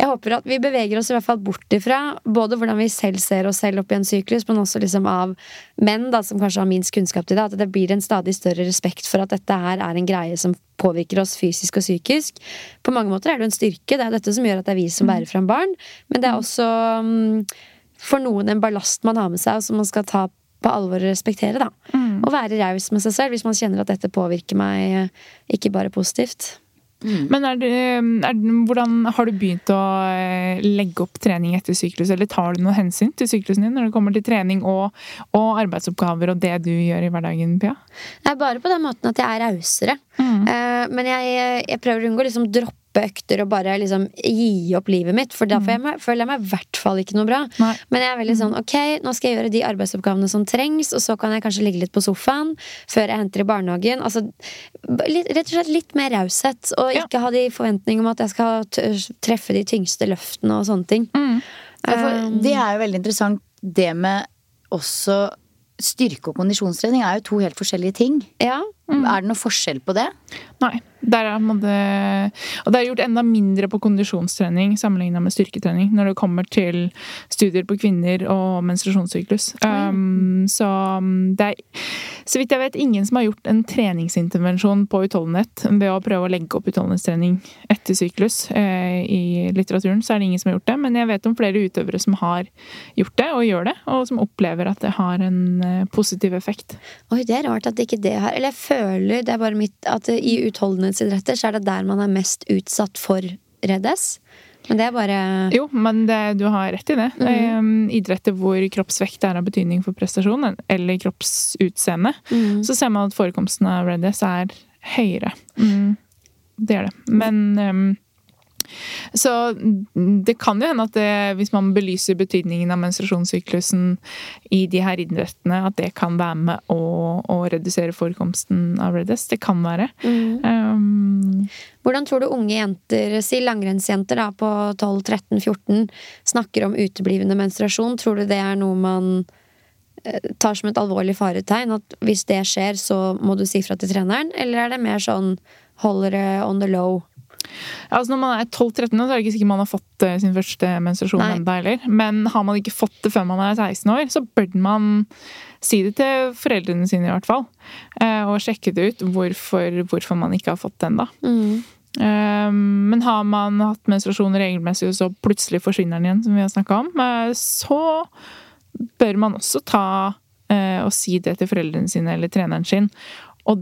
jeg håper at vi beveger oss i hvert fall bort ifra både hvordan vi selv ser oss selv opp i en syklus, men også liksom av menn da, som kanskje har minst kunnskap til det. At det blir en stadig større respekt for at dette her er en greie som påvirker oss fysisk og psykisk. På mange måter er det jo en styrke. Det er dette som gjør at det er vi som bærer fram barn. Men det er også um, for noen en ballast man har med seg, og som man skal ta på alvor å respektere. da. Og være raus med seg selv hvis man kjenner at dette påvirker meg eh, ikke bare positivt. Men er det, er du, hvordan har du begynt å eh, legge opp trening etter syklus, eller tar du noe hensyn til syklusen din når det kommer til trening og, og arbeidsoppgaver og det du gjør i hverdagen, Pia? Nei, bare på den måten at jeg er rausere. Mm. men jeg, jeg prøver å unngå å liksom droppe økter og bare liksom gi opp livet mitt, for da jeg meg, føler jeg meg i hvert fall ikke noe bra. Nei. Men jeg er veldig sånn ok, nå skal jeg gjøre de arbeidsoppgavene som trengs, og så kan jeg kanskje ligge litt på sofaen før jeg henter i barnehagen. Altså, litt, rett og slett litt mer raushet, og Ja. ikke ha de forventningene om at jeg skal treffe de tyngste løftene og sånne ting. For Um, det er jo veldig interessant det med også styrke- og kondisjonstrening er jo to helt forskjellige ting. Ja. Er det noe forskjell på det? Nei. Der er det, og det er gjort enda mindre på kondisjonstrening sammenligna med styrketrening når det kommer til studier på kvinner og menstruasjonssyklus. Um, så um, det er så vidt jeg vet ingen som har gjort en treningsintervensjon på utholdenhet ved å prøve å legge opp utholdenhetstrening etter syklus. Eh, I litteraturen så er det ingen som har gjort det, men jeg vet om flere utøvere som har gjort det og gjør det, og som opplever at det har en eh, positiv effekt. Oi, det er rart at ikke det har Eller jeg føler, det er bare mitt At i utholdenhetsidretter så er det der man er mest utsatt for reddes. Men det er bare Jo, men det, du har rett i det. Mm -hmm. idretter hvor kroppsvekt er av betydning for prestasjonen, eller kroppsutseende, Mhm. så ser man at forekomsten av REDS er høyere. Mm, det er det. Men ehm, så det kan jo hende at det, hvis man belyser betydningen av menstruasjonssyklusen i de her idrettene, at det kan være med å, å redusere forekomsten av Redest. Det kan være. Mm. Um, Hvordan tror du unge jenter, si langrennsjenter da, på 12-13-14, snakker om uteblivende menstruasjon? Tror du det er noe man eh, tar som et alvorlig faretegn? At hvis det skjer, så må du si fra til treneren? Eller er det mer sånn holder det on the low? Ja, altså Når man er 12-13, år, så er det ikke sikkert man har fått eh, sin første menstruasjon ennå heller. Men har man ikke fått det før man er 16 år, så bør man si det til foreldrene sine i hvert fall. Eh, Og sjekke det ut hvorfor, hvorfor man ikke har fått det ennå. Mm. Eh, Men har man hatt menstruasjon regelmessig, og så plutselig forsvinner den igjen, som vi har snakka om, så bør man også ta og si det til foreldrene sine eller treneren sin. Og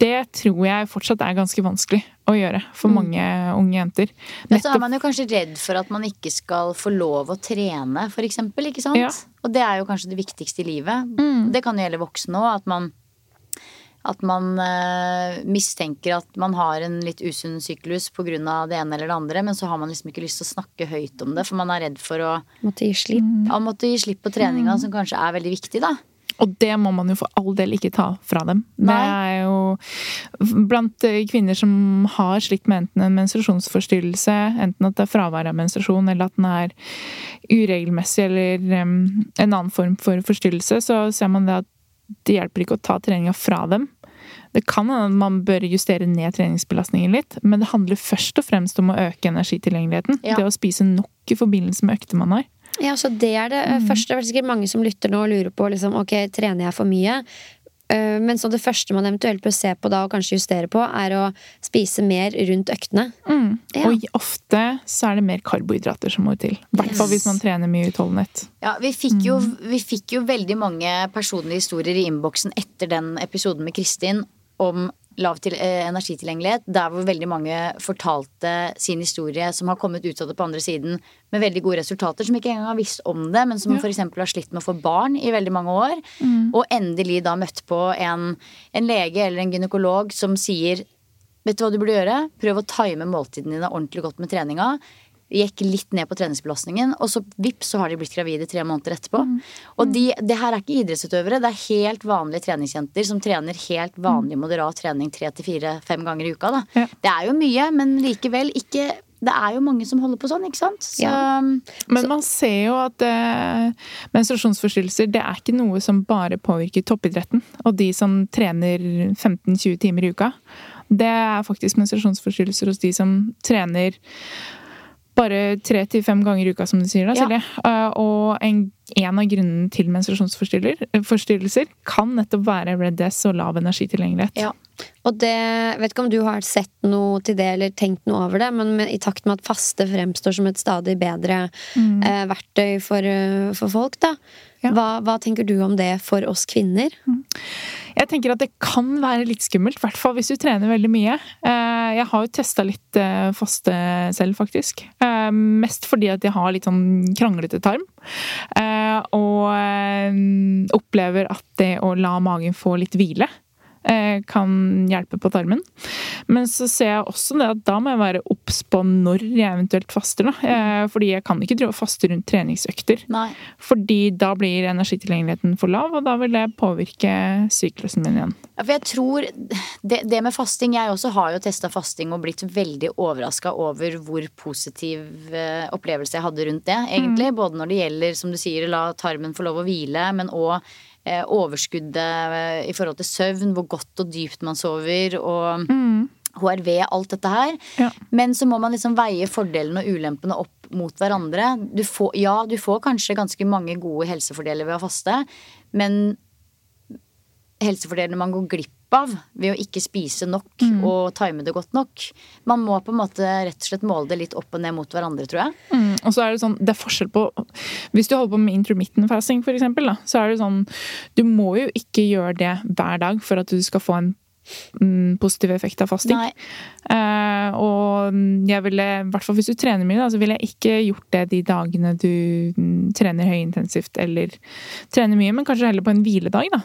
det tror jeg fortsatt er ganske vanskelig å gjøre for mange unge jenter. Men så er man jo kanskje redd for at man ikke skal få lov å trene, for eksempel. Ikke sant? Ja. Og det er jo kanskje det viktigste i livet. Mm. Det kan jo gjelde voksne òg. At man, at man uh, mistenker at man har en litt usunn syklus pga. det ene eller det andre, men så har man liksom ikke lyst til å snakke høyt om det, for man er redd for å Måtte gi slipp. ja, måtte gi slipp på treninga, som kanskje er veldig viktig, da. Og det må man jo for all del ikke ta fra dem. Det er jo blant eh, kvinner som har slitt med enten en menstruasjonsforstyrrelse, enten at det er fravær av menstruasjon, eller at den er uregelmessig, eller um, en annen form for forstyrrelse, så ser man det at det hjelper ikke å ta treninga fra dem. Det kan hende man bør justere ned treningsbelastningen litt, men det handler først og fremst om å øke energitilgjengeligheten. Ja. Det å spise nok i forbindelse med økter man har. Ja, så det er det mm. første. Det er sikkert mange som lytter nå og lurer på liksom, ok, trener jeg for mye. Eh, Men så det første man eventuelt bør se på da, og kanskje justere på, er å spise mer rundt øktene. Ja. Og ofte så er det mer karbohydrater som må til. I hvert fall hvis man trener mye utholdenhet. Ja, vi fikk, jo, vi fikk jo veldig mange personlige historier i innboksen etter den episoden med Kristin om lav til, eh, energitilgjengelighet, der hvor veldig mange fortalte sin historie som har kommet ut av det på andre siden med veldig gode resultater, som ikke engang har visst om det, men som Ja. for f.eks. har slitt med å få barn i veldig mange år, og endelig da møtt på en, en lege eller en gynekolog som sier Vet du hva du burde gjøre? Prøv å time måltidene dine ordentlig godt med treninga. Gikk litt ned på treningsbelastningen, og så vips, så har de blitt gravide tre måneder etterpå. Og de, det her er ikke idrettsutøvere, det er helt vanlige treningsjenter som trener helt vanlig moderat trening tre til fire-fem ganger i uka. Da. Ja. Det er jo mye, men likevel ikke Det er jo mange som holder på sånn, ikke sant? Så, Ja. Men man ser jo at eh, menstruasjonsforstyrrelser det er ikke noe som bare påvirker toppidretten og de som trener 15-20 timer i uka. Det er faktisk menstruasjonsforstyrrelser hos de som trener bare tre til fem ganger i uka, som du sier. da, Ja. Silje. Eh, Og en, en av grunnene til menstruasjonsforstyrrelser kan nettopp være RED-S og lav energitilgjengelighet. Ja. Og det, vet ikke om du har sett noe til det eller tenkt noe over det, men med, i takt med at faste fremstår som et stadig bedre eh, verktøy for, eh, for folk, da. Ja. Hva, hva tenker du om det for oss kvinner? Jeg tenker at det kan være litt skummelt, i hvert fall hvis du trener veldig mye. Eh, Jeg har jo testa litt eh, faste selv, faktisk. Mest fordi at jeg har litt sånn kranglete tarm. Eh, Og eh, opplever at det å la magen få litt hvile kan hjelpe på tarmen. Men så ser jeg også det at da må jeg være obs på når jeg eventuelt faster. Da. Eh, Fordi jeg kan ikke drive og faste rundt treningsøkter. Nei. Fordi da blir energitilgjengeligheten for lav, og da vil det påvirke syklusen min igjen. Ja, for jeg tror det, det med fasting Jeg også har jo testa fasting og blitt veldig overraska over hvor positiv eh, opplevelse jeg hadde rundt det, egentlig. Både når det gjelder, som du sier, la tarmen få lov å hvile, men òg eh, overskuddet eh, i forhold til søvn, hvor godt og dypt man sover, og HRV, alt dette her. Ja. Men så må man liksom veie fordelene og ulempene opp mot hverandre. Du får, ja, du får kanskje ganske mange gode helsefordeler ved å faste, men helsefordelene man går glipp av ved å ikke spise nok og time det godt nok. Man må på en måte rett og slett måle det litt opp og ned mot hverandre, tror jeg. Mm, og så er det sånn, det er forskjell på Hvis du holder på med intermittent fasting, for eksempel, da, så er det sånn Du må jo ikke gjøre det hver dag for at du skal få en mm, positiv effekt av fasting. Eh, og jeg ville, i hvert fall hvis du trener mye, da, så ville jeg ikke gjort det de dagene du mm, trener høyintensivt eller trener mye, men kanskje heller på en hviledag. da.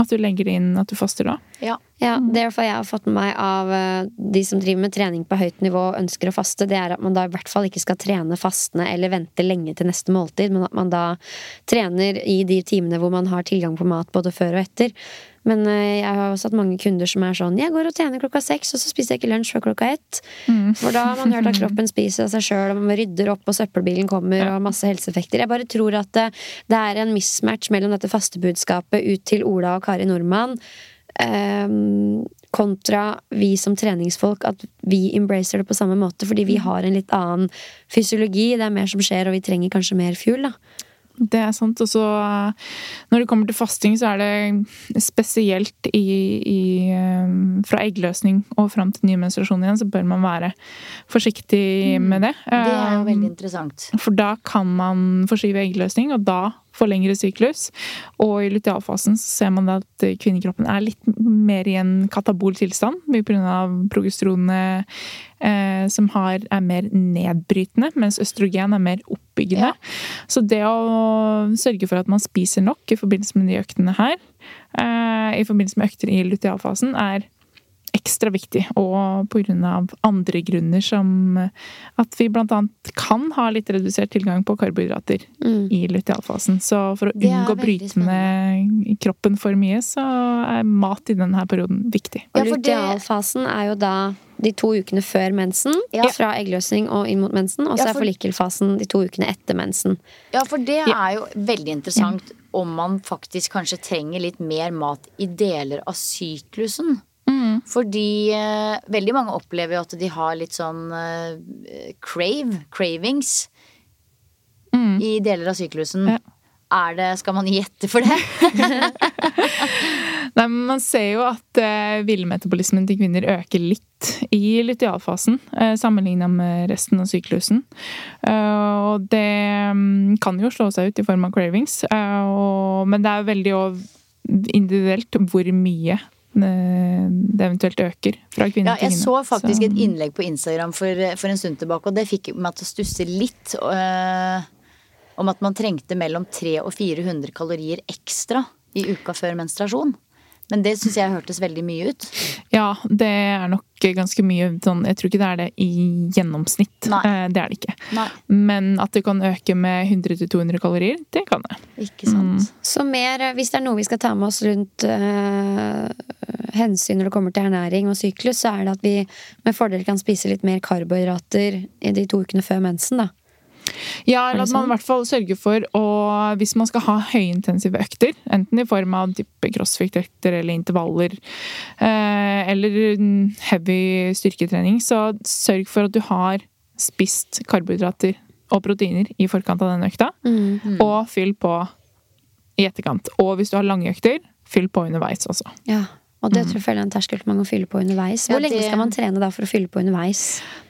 At du legger inn at du faster da. Ja. Ja, Det er derfor jeg har fått med meg av eh, de som driver med trening på høyt nivå og ønsker å faste, det er at man da i hvert fall ikke skal trene fastende eller vente lenge til neste måltid, men at man da trener i de timene hvor man har tilgang på mat både før og etter. Men eh, jeg har også hatt mange kunder som er sånn Jeg går og trener klokka seks, og så spiser jeg ikke lunsj før klokka ett. For da har man hørt at kroppen spiser av seg sjøl, og man rydder opp, og søppelbilen kommer, og masse helseeffekter. Jeg bare tror at det, det er en mismatch mellom dette fastebudskapet ut til Ola og Kari Nordmann Um, kontra vi som treningsfolk, at vi embracer det på samme måte, fordi vi har en litt annen fysiologi. Det er mer som skjer, og vi trenger kanskje mer fuel, da. Det er sant. Og så når det kommer til fasting, så er det spesielt i, i eh, Fra eggløsning og fram til ny menstruasjon igjen, så bør man være forsiktig med det. Det er jo veldig interessant. For da kan man forskyve eggløsning, og da få lengre syklus. Og i lutealfasen så ser man at kvinnekroppen er litt mer i en katabol tilstand pga. progesteronene eh, som har, er mer nedbrytende, mens østrogen er mer oppbyggende. Så det å sørge for at man spiser nok i forbindelse med de øktene her, eh, i forbindelse med økter i lutealfasen, er ekstra viktig, og pga. andre grunner som at vi bl.a. kan ha litt redusert tilgang på karbohydrater i lutealfasen. Så for å unngå å bryte ned kroppen for mye, så er mat i denne perioden viktig. Ja, for lutealfasen er jo da de to ukene før mensen, Ja. fra eggløsning og inn mot mensen, og så Ja, er forlikelfasen de to ukene etter mensen. Ja, for det er jo veldig interessant om man faktisk kanskje trenger litt mer mat i deler av syklusen. Fordi eh, veldig mange opplever jo at de har litt sånn eh, crave, cravings, i deler av syklusen. Ja. Er det, Skal man gjette for det? Nei, men Man ser jo at eh, villmetabolismen til kvinner øker litt i lutealfasen eh, sammenligna med resten av syklusen. Eh, og det mm, kan jo slå seg ut i form av cravings, eh, og, men det er veldig individuelt hvor mye det eventuelt øker fra kvinne Ja, til jeg så faktisk Så- et innlegg på Instagram for, for en stund tilbake, og det fikk meg til å stusse litt. øh, om at man trengte mellom 300 og 400 kalorier ekstra i uka før menstruasjon. Men det syns jeg hørtes veldig mye ut. Ja, det er nok ganske mye sånn Jeg tror ikke det er det i gjennomsnitt. Nei. Eh, Det er det ikke. Nei, Men at det kan øke med 100-200 kalorier, det kan det. ikke sant. Så mer, eh, hvis det er noe vi skal ta med oss rundt øh, hensyn når det kommer til ernæring og syklus, så er det at vi med fordel kan spise litt mer karbohydrater i de to ukene før mensen, da. Ja, eller at man i hvert fall sørger for å Hvis man skal ha høyintensive økter, enten i form av type crossfit-økter eller intervaller, eh, eller mm, heavy styrketrening, så sørg for at du har spist karbohydrater og proteiner i forkant av den økta, og fyll på i etterkant. Og hvis du har lange økter, fyll på underveis også. Ja. Og det tror jeg føler er en terskel man må fylle på underveis. Hvor Ja, lenge skal man trene da for å fylle på underveis?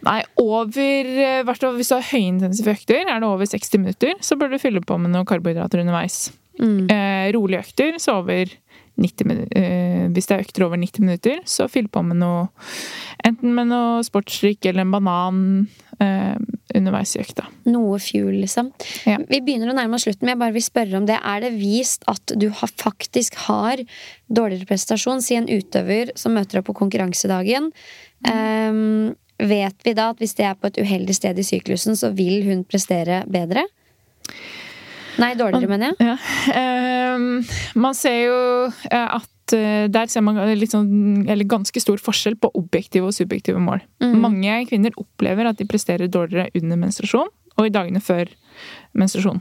Nei, over eh, Hvis du har høyintensive økter, er det over 60 minutter, så bør du fylle på med noen karbohydrater underveis. Eh, rolige økter, så over 90 minutter. Eh, hvis det er økter over 90 minutter, så fyll på med noe Enten med noe sportsdrikk eller en banan eh, underveis i økta. Noe fuel, liksom. Ja. Vi begynner å nærme oss slutten, men jeg bare vil spørre om det. Er det vist at du har, faktisk har dårligere prestasjon? Si en utøver som møter opp på konkurransedagen. Ehm, vet vi da at hvis det er på et uheldig sted i syklusen, så vil hun prestere bedre? Nei, dårligere, mener jeg. Ja. Uh, man ser jo eh, at eh, der ser man litt sånn, eller ganske stor forskjell på objektive og subjektive mål. Mange kvinner opplever at de presterer dårligere under menstruasjon og i dagene før menstruasjon.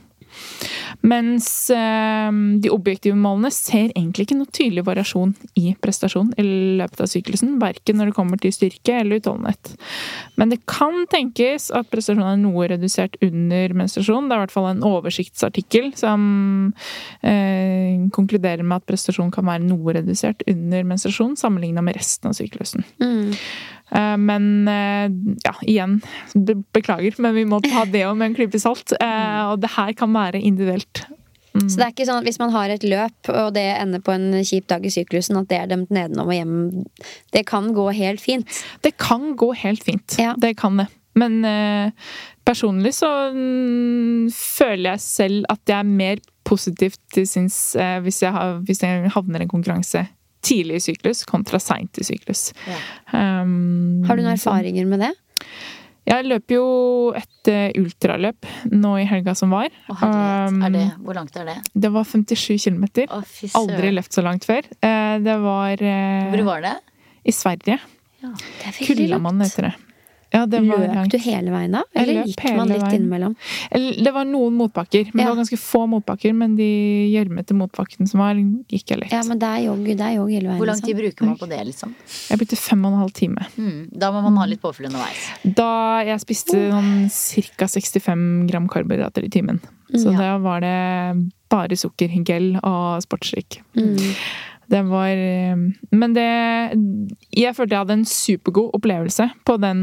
Mens eh, de objektive målene ser egentlig ikke noe tydelig variasjon i prestasjon i løpet av syklusen. Verken når det kommer til styrke eller utholdenhet. Men det kan tenkes at prestasjonen er noe redusert under menstruasjon. Det er i hvert fall en oversiktsartikkel som eh, konkluderer med at prestasjon kan være noe redusert under menstruasjon sammenligna med resten av syklusen. Eh, Men eh, ja, igjen, beklager, men vi må ta det òg med en klype salt. Eh, Og det her kan være individuelt. Så det er ikke sånn at hvis man har et løp, og det ender på en kjip dag i syklusen, at det er dømt nedenom og hjem. Det kan gå helt fint. Det kan gå helt fint. Ja. Det kan det. Men eh, personlig så mm, føler jeg selv at jeg er mer positivt til sinns eh, hvis, jeg hvis jeg havner i en konkurranse tidlig i syklus kontra seint i syklus. Ja. Um, Har du noen erfaringer med det? Jeg løper jo et eh, ultraløp nå i helga som var. Oh. Um, Er det, hvor langt er det? Det var 57 km. Oh, Aldri løpt så langt før. Eh, Det var eh, Hvor var det? i Sverige. Ja, Kullamannen heter det. Ja, det var Løp langt. du hele veien da? Eller gikk man litt veien. innimellom? Det var noen motbakker, men Ja. det var ganske få motbakker. Men de gjørmete motbakkene som var, gikk jeg lett. Ja, men det er jogg, det er jogg hele veien. Hvor lang tid liksom. bruker man på det, liksom? Jeg brukte fem og en halv time. Mm. Da må man ha litt påfyll underveis. Da jeg spiste sånn ca. 65 gram karbohydrater i timen. Så Ja. da var det bare sukker, gel og sportsdrikk. Mm. Det var eh, Men det Jeg følte jeg hadde en supergod opplevelse på den,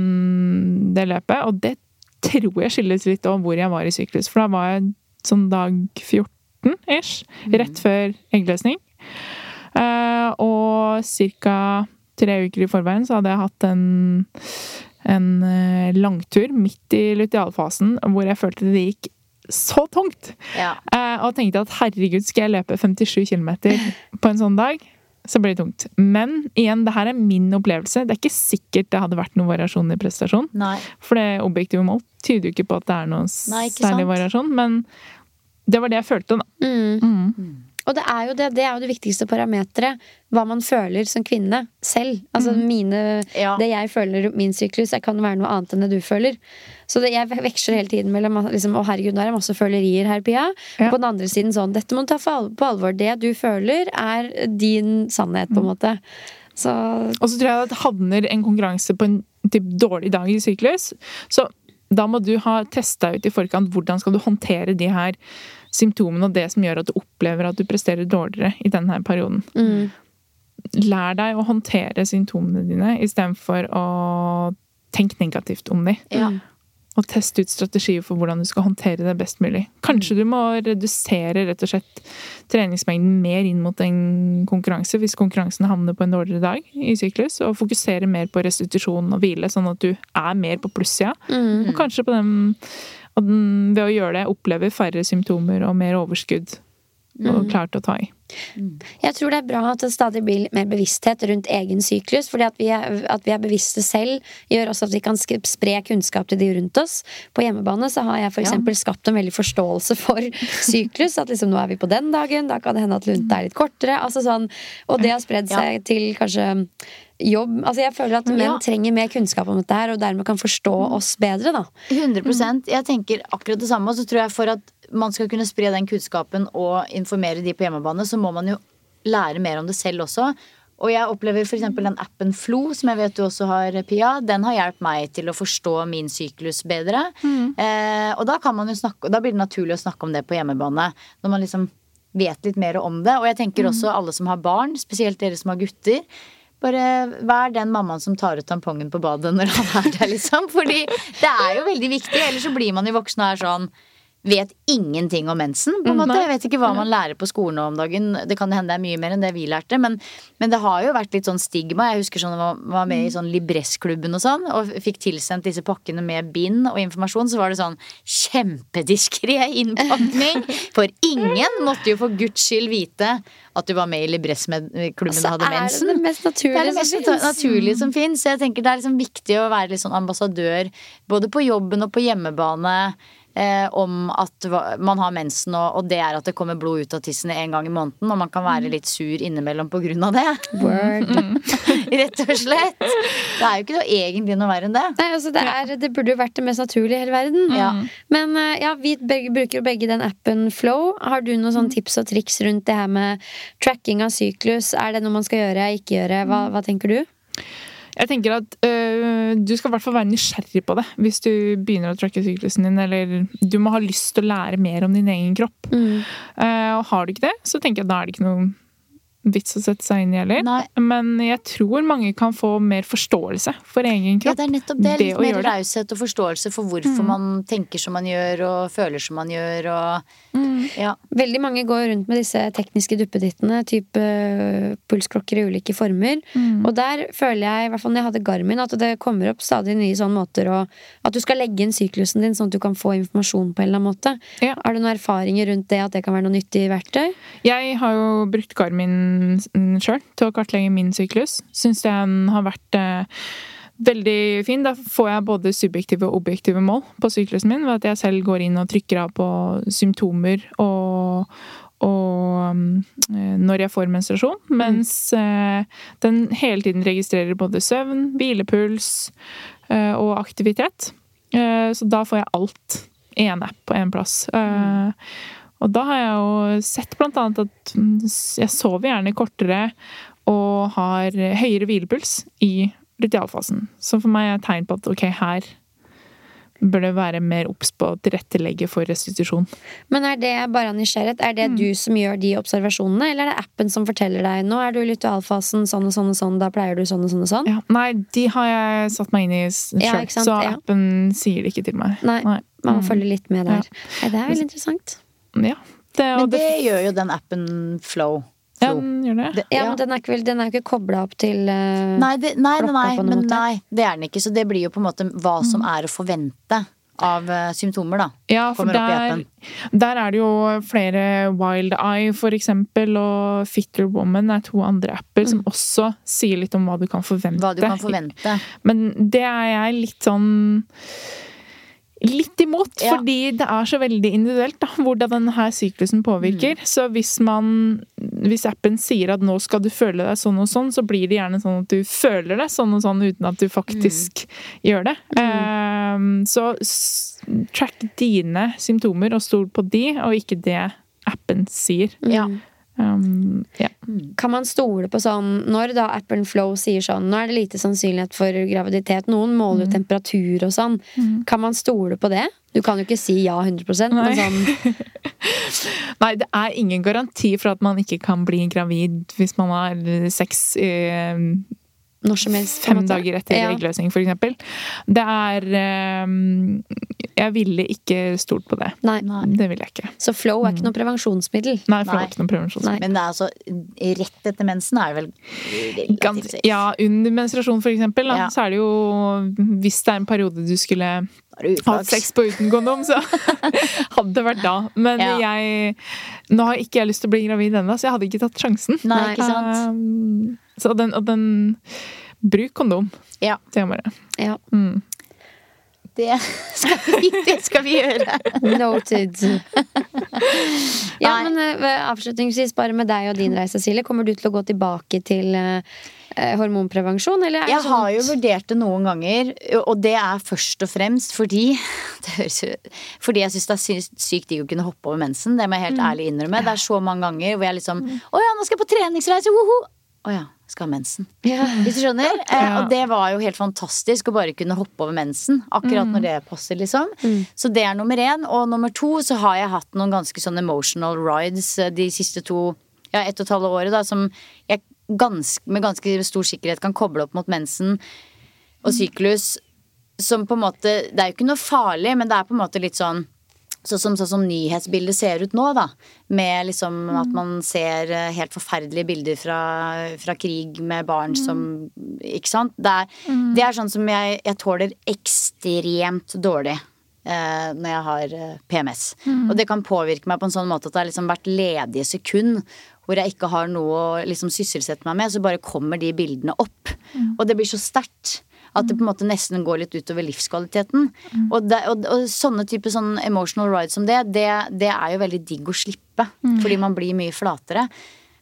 det løpet, og det tror jeg skyldes litt om hvor jeg var i syklus. For da var jeg sånn dag 14 ish, rett før eggløsning. Eh, og ca. tre uker i forveien så hadde jeg hatt en, en eh, langtur midt i lutealfasen hvor jeg følte det gikk så tungt. Ja. Eh, og tenkte at herregud, skal jeg løpe 57 km på en sånn dag? Så blir det tungt. Men igjen, det her er min opplevelse. Det er ikke sikkert det hadde vært noen variasjon i prestasjon. Nei. For det objektive mål tyder jo ikke på at det er noen Nei, særlig sant? variasjon. Men det var det jeg følte, da. Mm. Og det er jo det, det er jo det viktigste parameteret. Hva man føler som kvinne selv. Altså mine, Ja. Det jeg føler min syklus, det kan være noe annet enn det du føler. Så det, jeg veksler hele tiden mellom liksom, Å, herregud, nå er det masse følerier her, Pia. Ja. På den andre siden sånn Dette må du ta på alvor. Det du føler, er din sannhet, på en måte. Så Og så tror jeg at havner en konkurranse på en typ, dårlig dag i syklus. Så da må du ha testa ut i forkant hvordan skal du håndtere de her symptomene og det som gjør at du opplever at du presterer dårligere i denne perioden. mm, Lær deg å håndtere symptomene dine istedenfor å tenke negativt om dem. Ja. Og teste ut strategier for hvordan du skal håndtere det best mulig. Kanskje du må redusere rett og slett treningsmengden mer inn mot en konkurranse hvis konkurransen havner på en dårligere dag i syklus, og fokusere mer på restitusjon og hvile, sånn at du er mer på plussida. Og kanskje på den, og den ved å gjøre det opplever færre symptomer og mer overskudd og klart å ta i. Jeg tror det er bra at det stadig blir mer bevissthet rundt egen syklus. fordi at vi, er, at vi er bevisste selv, gjør også at vi kan spre kunnskap til de rundt oss. På hjemmebane så har jeg for eksempel skapt en veldig forståelse for syklus. At liksom nå er vi på den dagen, da kan det hende at lunta er litt kortere. Altså sånn, og det har spredd seg til kanskje jobb. Altså jeg føler at menn Ja. trenger mer kunnskap om dette her, og dermed kan forstå oss bedre, da. 100% Jeg tenker akkurat det samme. Og så tror jeg for at man skal kunne spre den kunnskapen og informere de på hjemmebane, så må man jo lære mer om det selv også. Og jeg opplever f.eks. den appen Flo, som jeg vet du også har, Pia. Den har hjulpet meg til å forstå min syklus bedre. Eh, og da kan man jo snakke, da blir det naturlig å snakke om det på hjemmebane. Når man liksom vet litt mer om det. Og jeg tenker også alle som har barn, spesielt dere som har gutter. Bare vær den mammaen som tar ut tampongen på badet når han er der, liksom. Fordi det er jo veldig viktig. Ellers så blir man jo voksen og er sånn Vet ingenting om mensen. på en måte. Jeg vet ikke hva man lærer på skolen nå om dagen. Det kan hende det er mye mer enn det vi lærte. Men, men det har jo vært litt sånn stigma. Jeg husker sånn, jeg var- var med i sånn Libress-klubben og sånn, og fikk tilsendt disse pakkene med bind og informasjon. Så var det sånn kjempediskré innpakning. For ingen måtte jo for guds skyld vite at du var med i Libressklubben Så og hadde er det mensen. det mest naturlige Det er det mest som finnes. naturlige som fins. Jeg tenker det er liksom viktig å være litt sånn ambassadør både på jobben og på hjemmebane. Eh, om at man har mensen, og, og det er at det kommer blod ut av tissen en gang i måneden, og man kan være litt sur innimellom på grunn av det. Word. Rett og slett. Det er jo ikke noe, egentlig noe verre enn det. Nei, altså det, er, det burde jo vært det mest naturlige i hele verden. Ja. Men eh, ja, vi begge, bruker jo begge den appen Flow. Har du noen sånne tips og triks rundt det her med tracking av syklus? Er det noe man skal gjøre, ikke gjøre? Hva, hva tenker du? Jeg tenker at øh, Du skal i hvert fall være nysgjerrig på det hvis du begynner å tracke syklusen din. Eller du må ha lyst til å lære mer om din egen kropp. Eh, og har du ikke det, så tenker jeg at da er det ikke noe vits å sette seg inn i heller. Nei. Men jeg tror mange kan få mer forståelse for egen kropp. Ja, det er nettopp det. Det Litt mer raushet og forståelse for hvorfor man tenker som man gjør, og føler som man gjør, og Ja. Veldig mange går rundt med disse tekniske duppedittene, type øh, pulsklokker i ulike former. Mm. Og der føler jeg, i hvert fall når jeg hadde Garmin, at det kommer opp stadig nye sånne måter å At du skal legge inn syklusen din sånn at du kan få informasjon på en eller annen måte. Ja. Har du noen erfaringer rundt det, at det kan være noe nyttig verktøy? Jeg har jo brukt Garmin sjøl til å kartlegge min syklus. Syns den har vært eh, veldig fin. Da får jeg både subjektive og objektive mål på syklusen min. Ved at jeg selv går inn og trykker av på symptomer og, og mm, eh, når jeg får menstruasjon. Mens mm. den hele tiden registrerer både søvn, hvilepuls eh, og aktivitet. Så da får jeg alt i én app på én plass. Eh, og da har jeg jo sett blant annet at mm, jeg sover gjerne kortere og har høyere hvilepuls i ritualfasen. Så for meg er det tegn på at ok, her bør det være mer obs på å tilrettelegge for restitusjon. Men er det bare nysgjerrighet? Er det Mm. du som gjør de observasjonene, eller er det appen som forteller deg nå er du i ritualfasen sånn og sånn og sånn, da pleier du sånn og sånn og sånn? Ja, nei, de har jeg satt meg inn i sjøl, Ja, så appen Ja. sier det ikke til meg. Nei, man må Mm. følge litt med der. Nei, det er veldig interessant. Ja, det, Men det det, gjør jo den appen Flow. ja, den gjør det. Det- Ja, ja. men den er ikke, vel, den er ikke kobla opp til uh, Nei, det, nei, nei, nei, men måte. nei, det er den ikke. Så det blir jo på en måte hva som er å forvente av eh, symptomer, da. Ja, for der, der er det jo flere Wild Eye, for eksempel, og Fitter Woman er to andre apper som også sier litt om hva du kan forvente. Mm. Hva du kan forvente. Men det er jeg litt sånn Litt imot, Ja. fordi det er så veldig individuelt da, hvordan denne syklusen påvirker. Mm. Så hvis man Hvis appen sier at nå skal du føle deg sånn og sånn, så blir det gjerne sånn at du føler deg sånn og sånn uten at du faktisk Mm. gjør det. Ehm, så track dine symptomer og stol på de, og ikke det appen sier. Ja. Um, ja. Kan man stole på sånn Når da appen Flow sier sånn Nå er det lite sannsynlighet for graviditet. Noen måler jo temperatur og sånn. Kan man stole på det? Du kan jo ikke si ja 100 men Nei. sånn Nei, det er ingen garanti for at man ikke kan bli gravid hvis man har sex i når som helst. fem måte. dager etter Ja. eggløsning, for eksempel. Det er um, Jeg ville ikke stolt på det. Nei. Det ville jeg ikke. Så Flow er ikke noe prevensjonsmiddel. Nei, flow Nei. var ikke noe prevensjonsmiddel. Nei. Men det er altså rett etter mensen er det vel relativt Gans, ja, under menstruasjon, for eksempel, Ja. så er det jo Hvis det er en periode du skulle er hatt sex på uten kondom, så hadde det vært da. Men Ja. jeg Nå har ikke jeg lyst til å bli gravid ennå, så jeg hadde ikke tatt sjansen. Nei, ikke sant? Um, så den, og den Bruk kondom. Ja. Det bare. Ja. Mm. Det skal vi, det skal vi gjøre. Noted. ja, Nei. men eh, avslutningsvis, bare med deg og din reise, Silje. Kommer du til å gå tilbake til eh, eh, hormonprevensjon, eller er det Jeg sånt? har jo vurdert det noen ganger, og det er først og fremst fordi det høres jo, Fordi jeg syns det er sy- sykt digg å kunne hoppe over mensen. Det må jeg helt ærlig innrømme. Det er så mange ganger hvor jeg liksom Å ja, nå skal jeg på treningsreise! Å ja, skal ha mensen. Ja. Hvis du skjønner? Eh, og det var jo helt fantastisk å bare kunne hoppe over mensen. Akkurat når det passer, liksom. Så det er nummer én. Og nummer to så har jeg hatt noen ganske sånn emotional rides eh, de siste to ja, ett og et halvt året, da, som jeg ganske, med ganske stor sikkerhet kan koble opp mot mensen og syklus. Som på en måte Det er jo ikke noe farlig, men det er på en måte litt sånn Sånn som, så som nyhetsbildet ser ut nå, da. Med liksom at man ser eh, helt forferdelige bilder fra, fra krig med barn som Ikke sant? Det er, det er sånn som jeg, jeg tåler ekstremt dårlig. Eh, når jeg har PMS. PMS. Og det kan påvirke meg på en sånn måte at det har liksom vært ledige sekund hvor jeg ikke har noe å liksom sysselsette meg med, så bare kommer de bildene opp. Og det blir så sterkt At det på en måte nesten går litt utover livskvaliteten. Og, det, og, og sånne type sånn emotional rides som det, det, det er jo veldig digg å slippe. Fordi man blir mye flatere.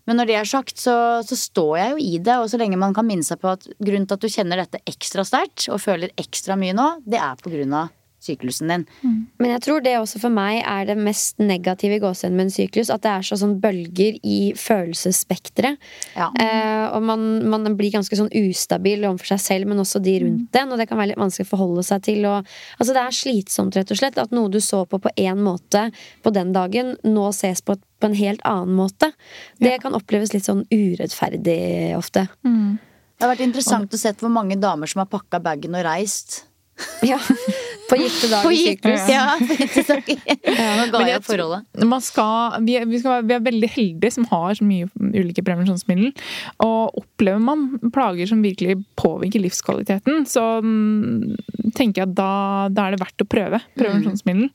Men når det er sagt, så, så står jeg jo i det. Og så lenge man kan minne seg på at grunnen til at du kjenner dette ekstra sterkt og føler ekstra mye nå, det er på grunn av syklusen din. Men jeg tror det også for meg er det mest negative i gåsehudene med en syklus. At det er så sånn bølger i følelsesspekteret. Ja. Eh, og man, man blir ganske sånn ustabil overfor seg selv, men også de rundt en. Og det kan være litt vanskelig å forholde seg til. Og, altså det er slitsomt, rett og slett. At noe du så på på én måte på den dagen, nå ses på på en helt annen måte. Det kan oppleves litt sånn urettferdig ofte. Det har vært interessant å se hvor mange damer som har pakka bagen og reist. Ja. På gitte dager i syklus. Ja, på gitte dager. Nå ga jeg forholdet. Man skal, vi, er, vi, skal, være- vi er veldig heldige som har så mye ulike prevensjonsmiddel. Og opplever man plager som virkelig påvirker livskvaliteten, så mm, tenker jeg at da, da er det verdt å prøve prevensjonsmiddel.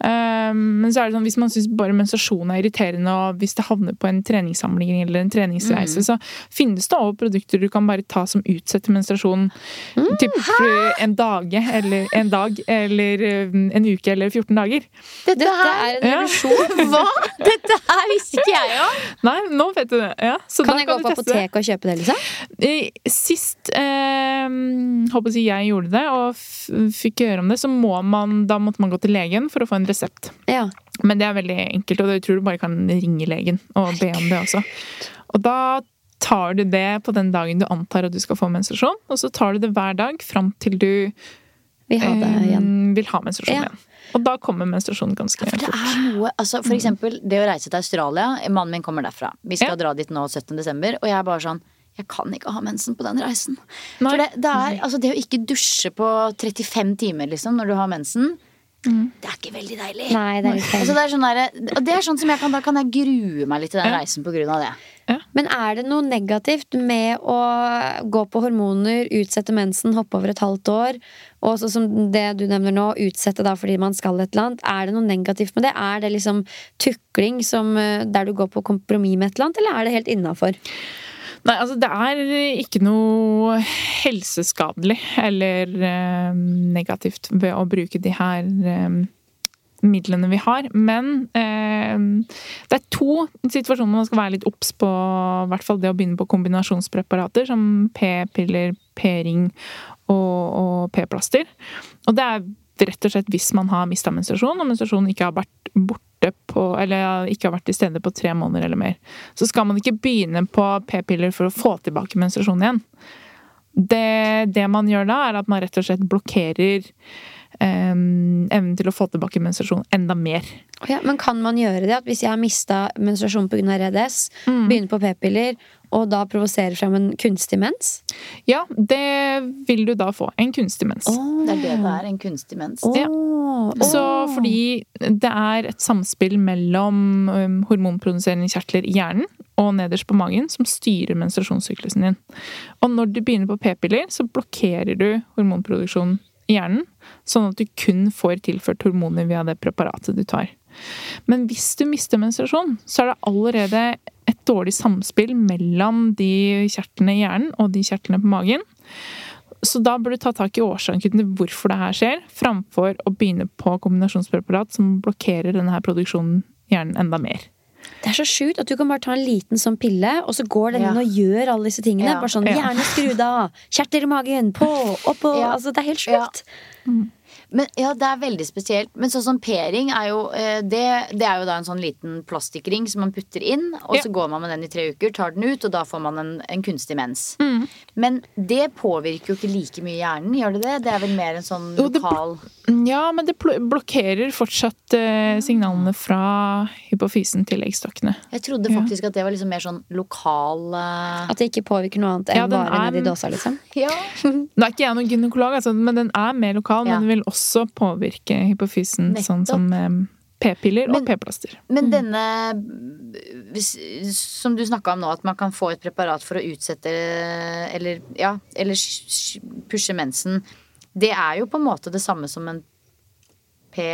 Um, men så er det sånn, hvis man syns bare menstruasjon er irriterende, og hvis det havner på en treningssamling eller en treningsreise, så finnes det også produkter du kan bare ta som utsetter menstruasjon. Typ en en eller en dag, eller eh, en uke, eller 14 dager. Dette, Dette her er en Ja. Hva?! Dette her visste ikke jeg om! Nei, nå vet du det. Ja, så Kan da jeg gå på apoteket og kjøpe det, liksom? Sist eh, håper jeg, jeg gjorde det, og fikk høre om det, så må man, da måtte man gå til legen for å få en resept. Ja. Men det er veldig enkelt, og jeg tror du bare kan ringe legen og be om det også. Og da tar du det på den dagen du antar at du skal få menstruasjon, og så tar du det hver dag fram til du Vi ha det igjen. vil ha menstruasjon Ja. igjen. Og da kommer menstruasjonen ganske For det fort. er noe, altså For eksempel det å reise til Australia. Mannen min kommer derfra. Vi skal Ja. dra dit nå 17. desember, og jeg er bare sånn jeg kan ikke ha mensen på den reisen. Nei. For det, det er altså det å ikke dusje på 35 timer liksom når du har mensen, det er ikke veldig deilig. Nei, det er litt Altså det er sånn der, og det er sånn som jeg kan, Da kan jeg grue meg litt til den reisen på grunn av det. Men er det noe negativt med å gå på hormoner, utsette mensen, hoppe over et halvt år, og så som det du nevner nå, utsette da fordi man skal et eller annet? Er det noe negativt med det? Er det liksom tukling som, eh, der du går på kompromiss med et eller annet, eller er det helt innafor? Nei, altså det er ikke noe helseskadelig eller eh, negativt ved å bruke de her eh, midlene vi har. Men eh, det er to situasjoner man skal være litt obs på. I hvert fall det å begynne på kombinasjonspreparater som p-piller, p-ring og, og p-plaster. Og det er rett og slett hvis man har mista menstruasjon, og menstruasjonen ikke har vært borte på, eller ikke har vært til stede på tre måneder eller mer. Så skal man ikke begynne på p-piller for å få tilbake menstruasjonen igjen. Det, det man gjør da, er at man rett og slett blokkerer eh, evnen til å få tilbake menstruasjon enda mer. Ja, men kan man gjøre det? At hvis jeg har mista menstruasjon pga. REDS, begynner på p-piller, og da provoserer frem en kunstig mens? Ja, det vil du da få. En kunstig mens. Det er det det er. En kunstig mens. Ja. Så fordi det er et samspill mellom um, hormonproduserende kjertler i hjernen og nederst på magen som styrer menstruasjonssyklusen din. Og når du begynner på p-piller, så blokkerer du hormonproduksjonen i hjernen, sånn at du kun får tilført hormoner via det preparatet du tar. Men hvis du mister menstruasjon, så er det allerede et dårlig samspill mellom de kjertlene i hjernen og de kjertlene på magen. Så da bør du ta tak i årsaken til hvorfor det her skjer, framfor å begynne på kombinasjonspreparat som blokkerer denne her produksjonen i hjernen enda mer. Det er så sjukt at du kan bare ta en liten sånn pille, og så går den Ja. inn og gjør alle disse tingene. Ja. Bare sånn hjerne skrudd av, kjertler i magen, på, oppå Ja. Altså, det er helt Ja. sjukt. Men ja, det er veldig spesielt. Men sånn som p-ring er jo eh, det, det er jo da en sånn liten plastikkring som man putter inn, og Ja. så går man med den i tre uker, tar den ut, og da får man en, en kunstig mens. Mm. Men det påvirker jo ikke like mye hjernen, gjør det det? Det er vel mer en sånn lokal Ja, men det blokkerer fortsatt eh, signalene fra hypofysen til eggstokkene. Jeg trodde Ja. faktisk at det var liksom mer sånn lokal eh, At det ikke påvirker noe annet enn Ja, bare er- nedi dåsa, liksom. Ja. Nå er ikke jeg noen gynekolog, altså, men den er mer lokal, Ja. men den vil også påvirke hypofysen, sånn som eh, p-piller og p-plaster. Men denne hvis, Som du snakka om nå, at man kan få et preparat for å utsette Eller, ja, eller sh- sh- pushe mensen. Det er jo på en måte det samme som en P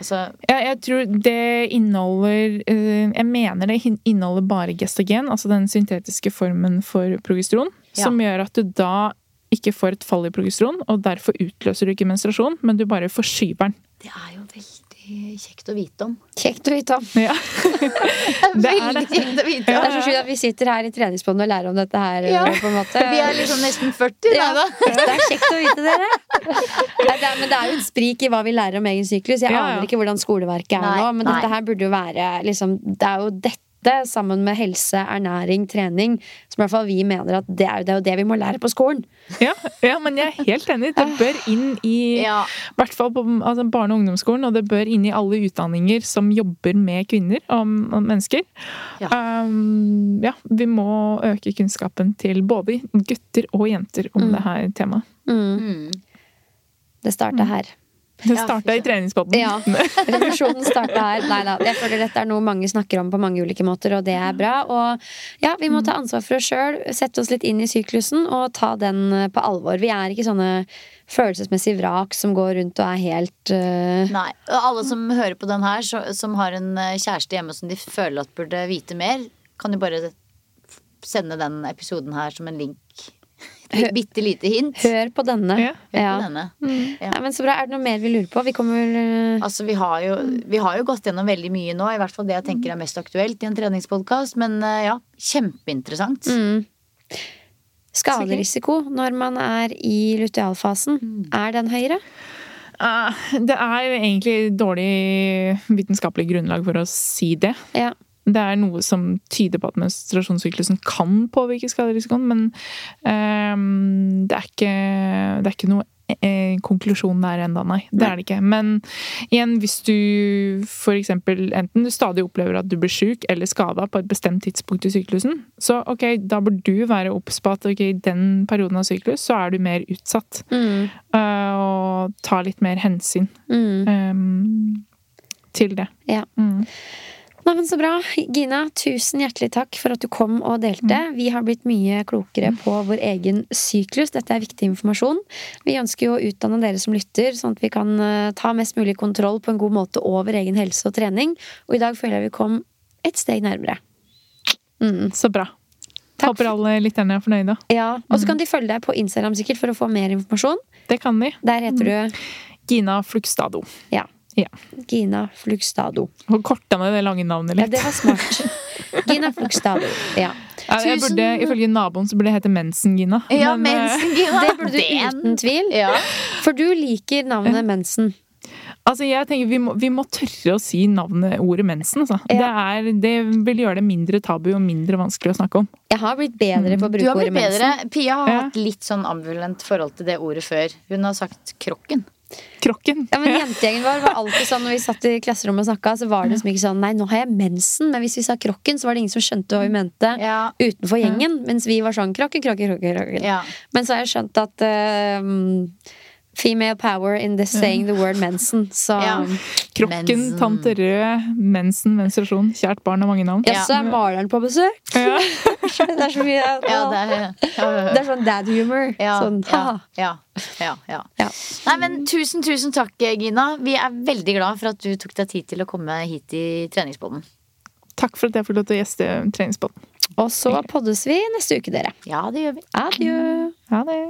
Altså Ja, jeg tror det inneholder eh, Jeg mener det inneholder bare gestagen, altså den syntetiske formen for progesteron, Ja. som gjør at du da ikke får et fall i progesteron, og derfor utløser du ikke menstruasjon, men du bare forskyver den. Det er jo veldig kjekt å vite om. Kjekt å vite om. Ja. Det er veldig kjekt å vite om. Det er så sjukt at vi sitter her i treningsbåndet og lærer om dette her. Ja. på en måte. Vi er liksom nesten 40, ja. da. Det er kjekt å vite dere. Nei, det er, men det er jo et sprik i hva vi lærer om egen syklus. Jeg Ja, ja. aner ikke hvordan skoleverket er Nei, nå, men nei. dette her burde jo være liksom, Det er jo dette sammen med helse, ernæring, trening som i hvert fall vi mener at det er, det er jo det vi må lære på skolen. Ja, ja, men jeg er helt enig. Det bør inn i Ja. hvert fall på altså barne- og ungdomsskolen, og det bør inn i alle utdanninger som jobber med kvinner og, og mennesker. Ja. Um, ja, vi må øke kunnskapen til både gutter og jenter om det her temaet. Mm. Det starta her. Det Ja, starta i treningspotten. Ja, revolusjonen starta her. Nei da, jeg føler dette er noe mange snakker om på mange ulike måter, og det er bra. Og ja, vi må ta ansvar for oss sjøl, sette oss litt inn i syklusen og ta den eh, på alvor. Vi er ikke sånne følelsesmessige vrak som går rundt og er helt uh... Nei. Og alle som hører på den her, så, som har en eh, kjæreste hjemme som de føler at burde vite mer, kan jo bare sende den episoden her som en link. Et bitte lite hint. Hør på denne. Ja, Hør på denne. Mm. Ja. Nei, men så bra. Er det noe mer vi lurer på? Vi kommer eh, Altså, vi har, jo, vi har jo gått gjennom veldig mye nå, i hvert fall det jeg tenker er mest aktuelt i en treningspodkast. Men eh, ja, kjempeinteressant. mm. Skaderisiko når man er i lutealfasen, er den høyere? Uh, det er egentlig dårlig vitenskapelig grunnlag for å si det. Ja. Det er noe som tyder på at menstruasjonssyklusen kan påvirke skaderisikoen, men ehm, det, er ikke, det er ikke noe eh, konklusjon der ennå, nei. Det er det ikke. Men igjen, hvis du eksempel enten du stadig opplever at du blir sjuk eller skada på et bestemt tidspunkt i syklusen, så ok, da bør du være obs på at ok, i den perioden av syklus så er du mer utsatt. Mm. eh, og ta litt mer hensyn Mm. um, til det. Ja. Mm. Nei, men Så bra. Gina, tusen hjertelig takk for at du kom og delte. Vi har blitt mye klokere på vår egen syklus. Dette er viktig informasjon. Vi ønsker jo å utdanne dere som lytter, sånn at vi kan eh, ta mest mulig kontroll på en god måte over egen helse og trening. Og i dag føler jeg vi kom et steg nærmere. Mm. Så bra. Takk. Håper alle lytterne er fornøyde. Ja, Og så kan de følge deg på Instagram sikkert for å få mer informasjon. Det kan de. Der heter du Gina Flugstado. ja, Ja. Gina Flugstado. Og korta ned det lange navnet Ja, litt. det var smart. Gina Flugstado. Ja. Ja, jeg burde, ifølge naboen så burde det hete Mensen-Gina. Ja, Men, eh, mensen, Gina. Det burde du uten tvil. Ja. For du liker navnet Mensen. altså, jeg tenker vi må, vi må tørre å si navnet ordet mensen. Altså. Det, er, det vil gjøre det mindre tabu og mindre vanskelig å snakke om. Jeg har blitt bedre på å bruke ordet bedre. mensen. Pia har Ja. hatt litt sånn ambulant forhold til det ordet før. Hun har sagt krokken. Krokken. Ja, men Jentegjengen vår var alltid sånn når vi satt i klasserommet og snakka, så var det liksom ikke sånn Nei, nå har jeg mensen. Men hvis vi sa krokken, så var det ingen som skjønte hva vi mente Ja. utenfor gjengen. Mens vi var sånn krokken, krokken, krokken. krokken. Ja. Men så har jeg skjønt at eh, Female power in the saying the word mensen. Så Ja. Krokken, Mensen. tante rød, mensen, menstruasjon. Kjært barn har mange navn. ja, så er maleren på besøk. Ja. Det er så mye Ja, det er, ja, Det er sånn dad humor. ja, Sånn, ja, ha. ja, ja, ja. Ja. Nei, men tusen, tusen takk, Gina. Vi er veldig glad for at du tok deg tid til å komme hit i treningsbåten Takk for at jeg fikk lov til å gjeste treningsbåten Og så poddes vi neste uke, dere. Ja, det gjør vi. Adjø. Ha det.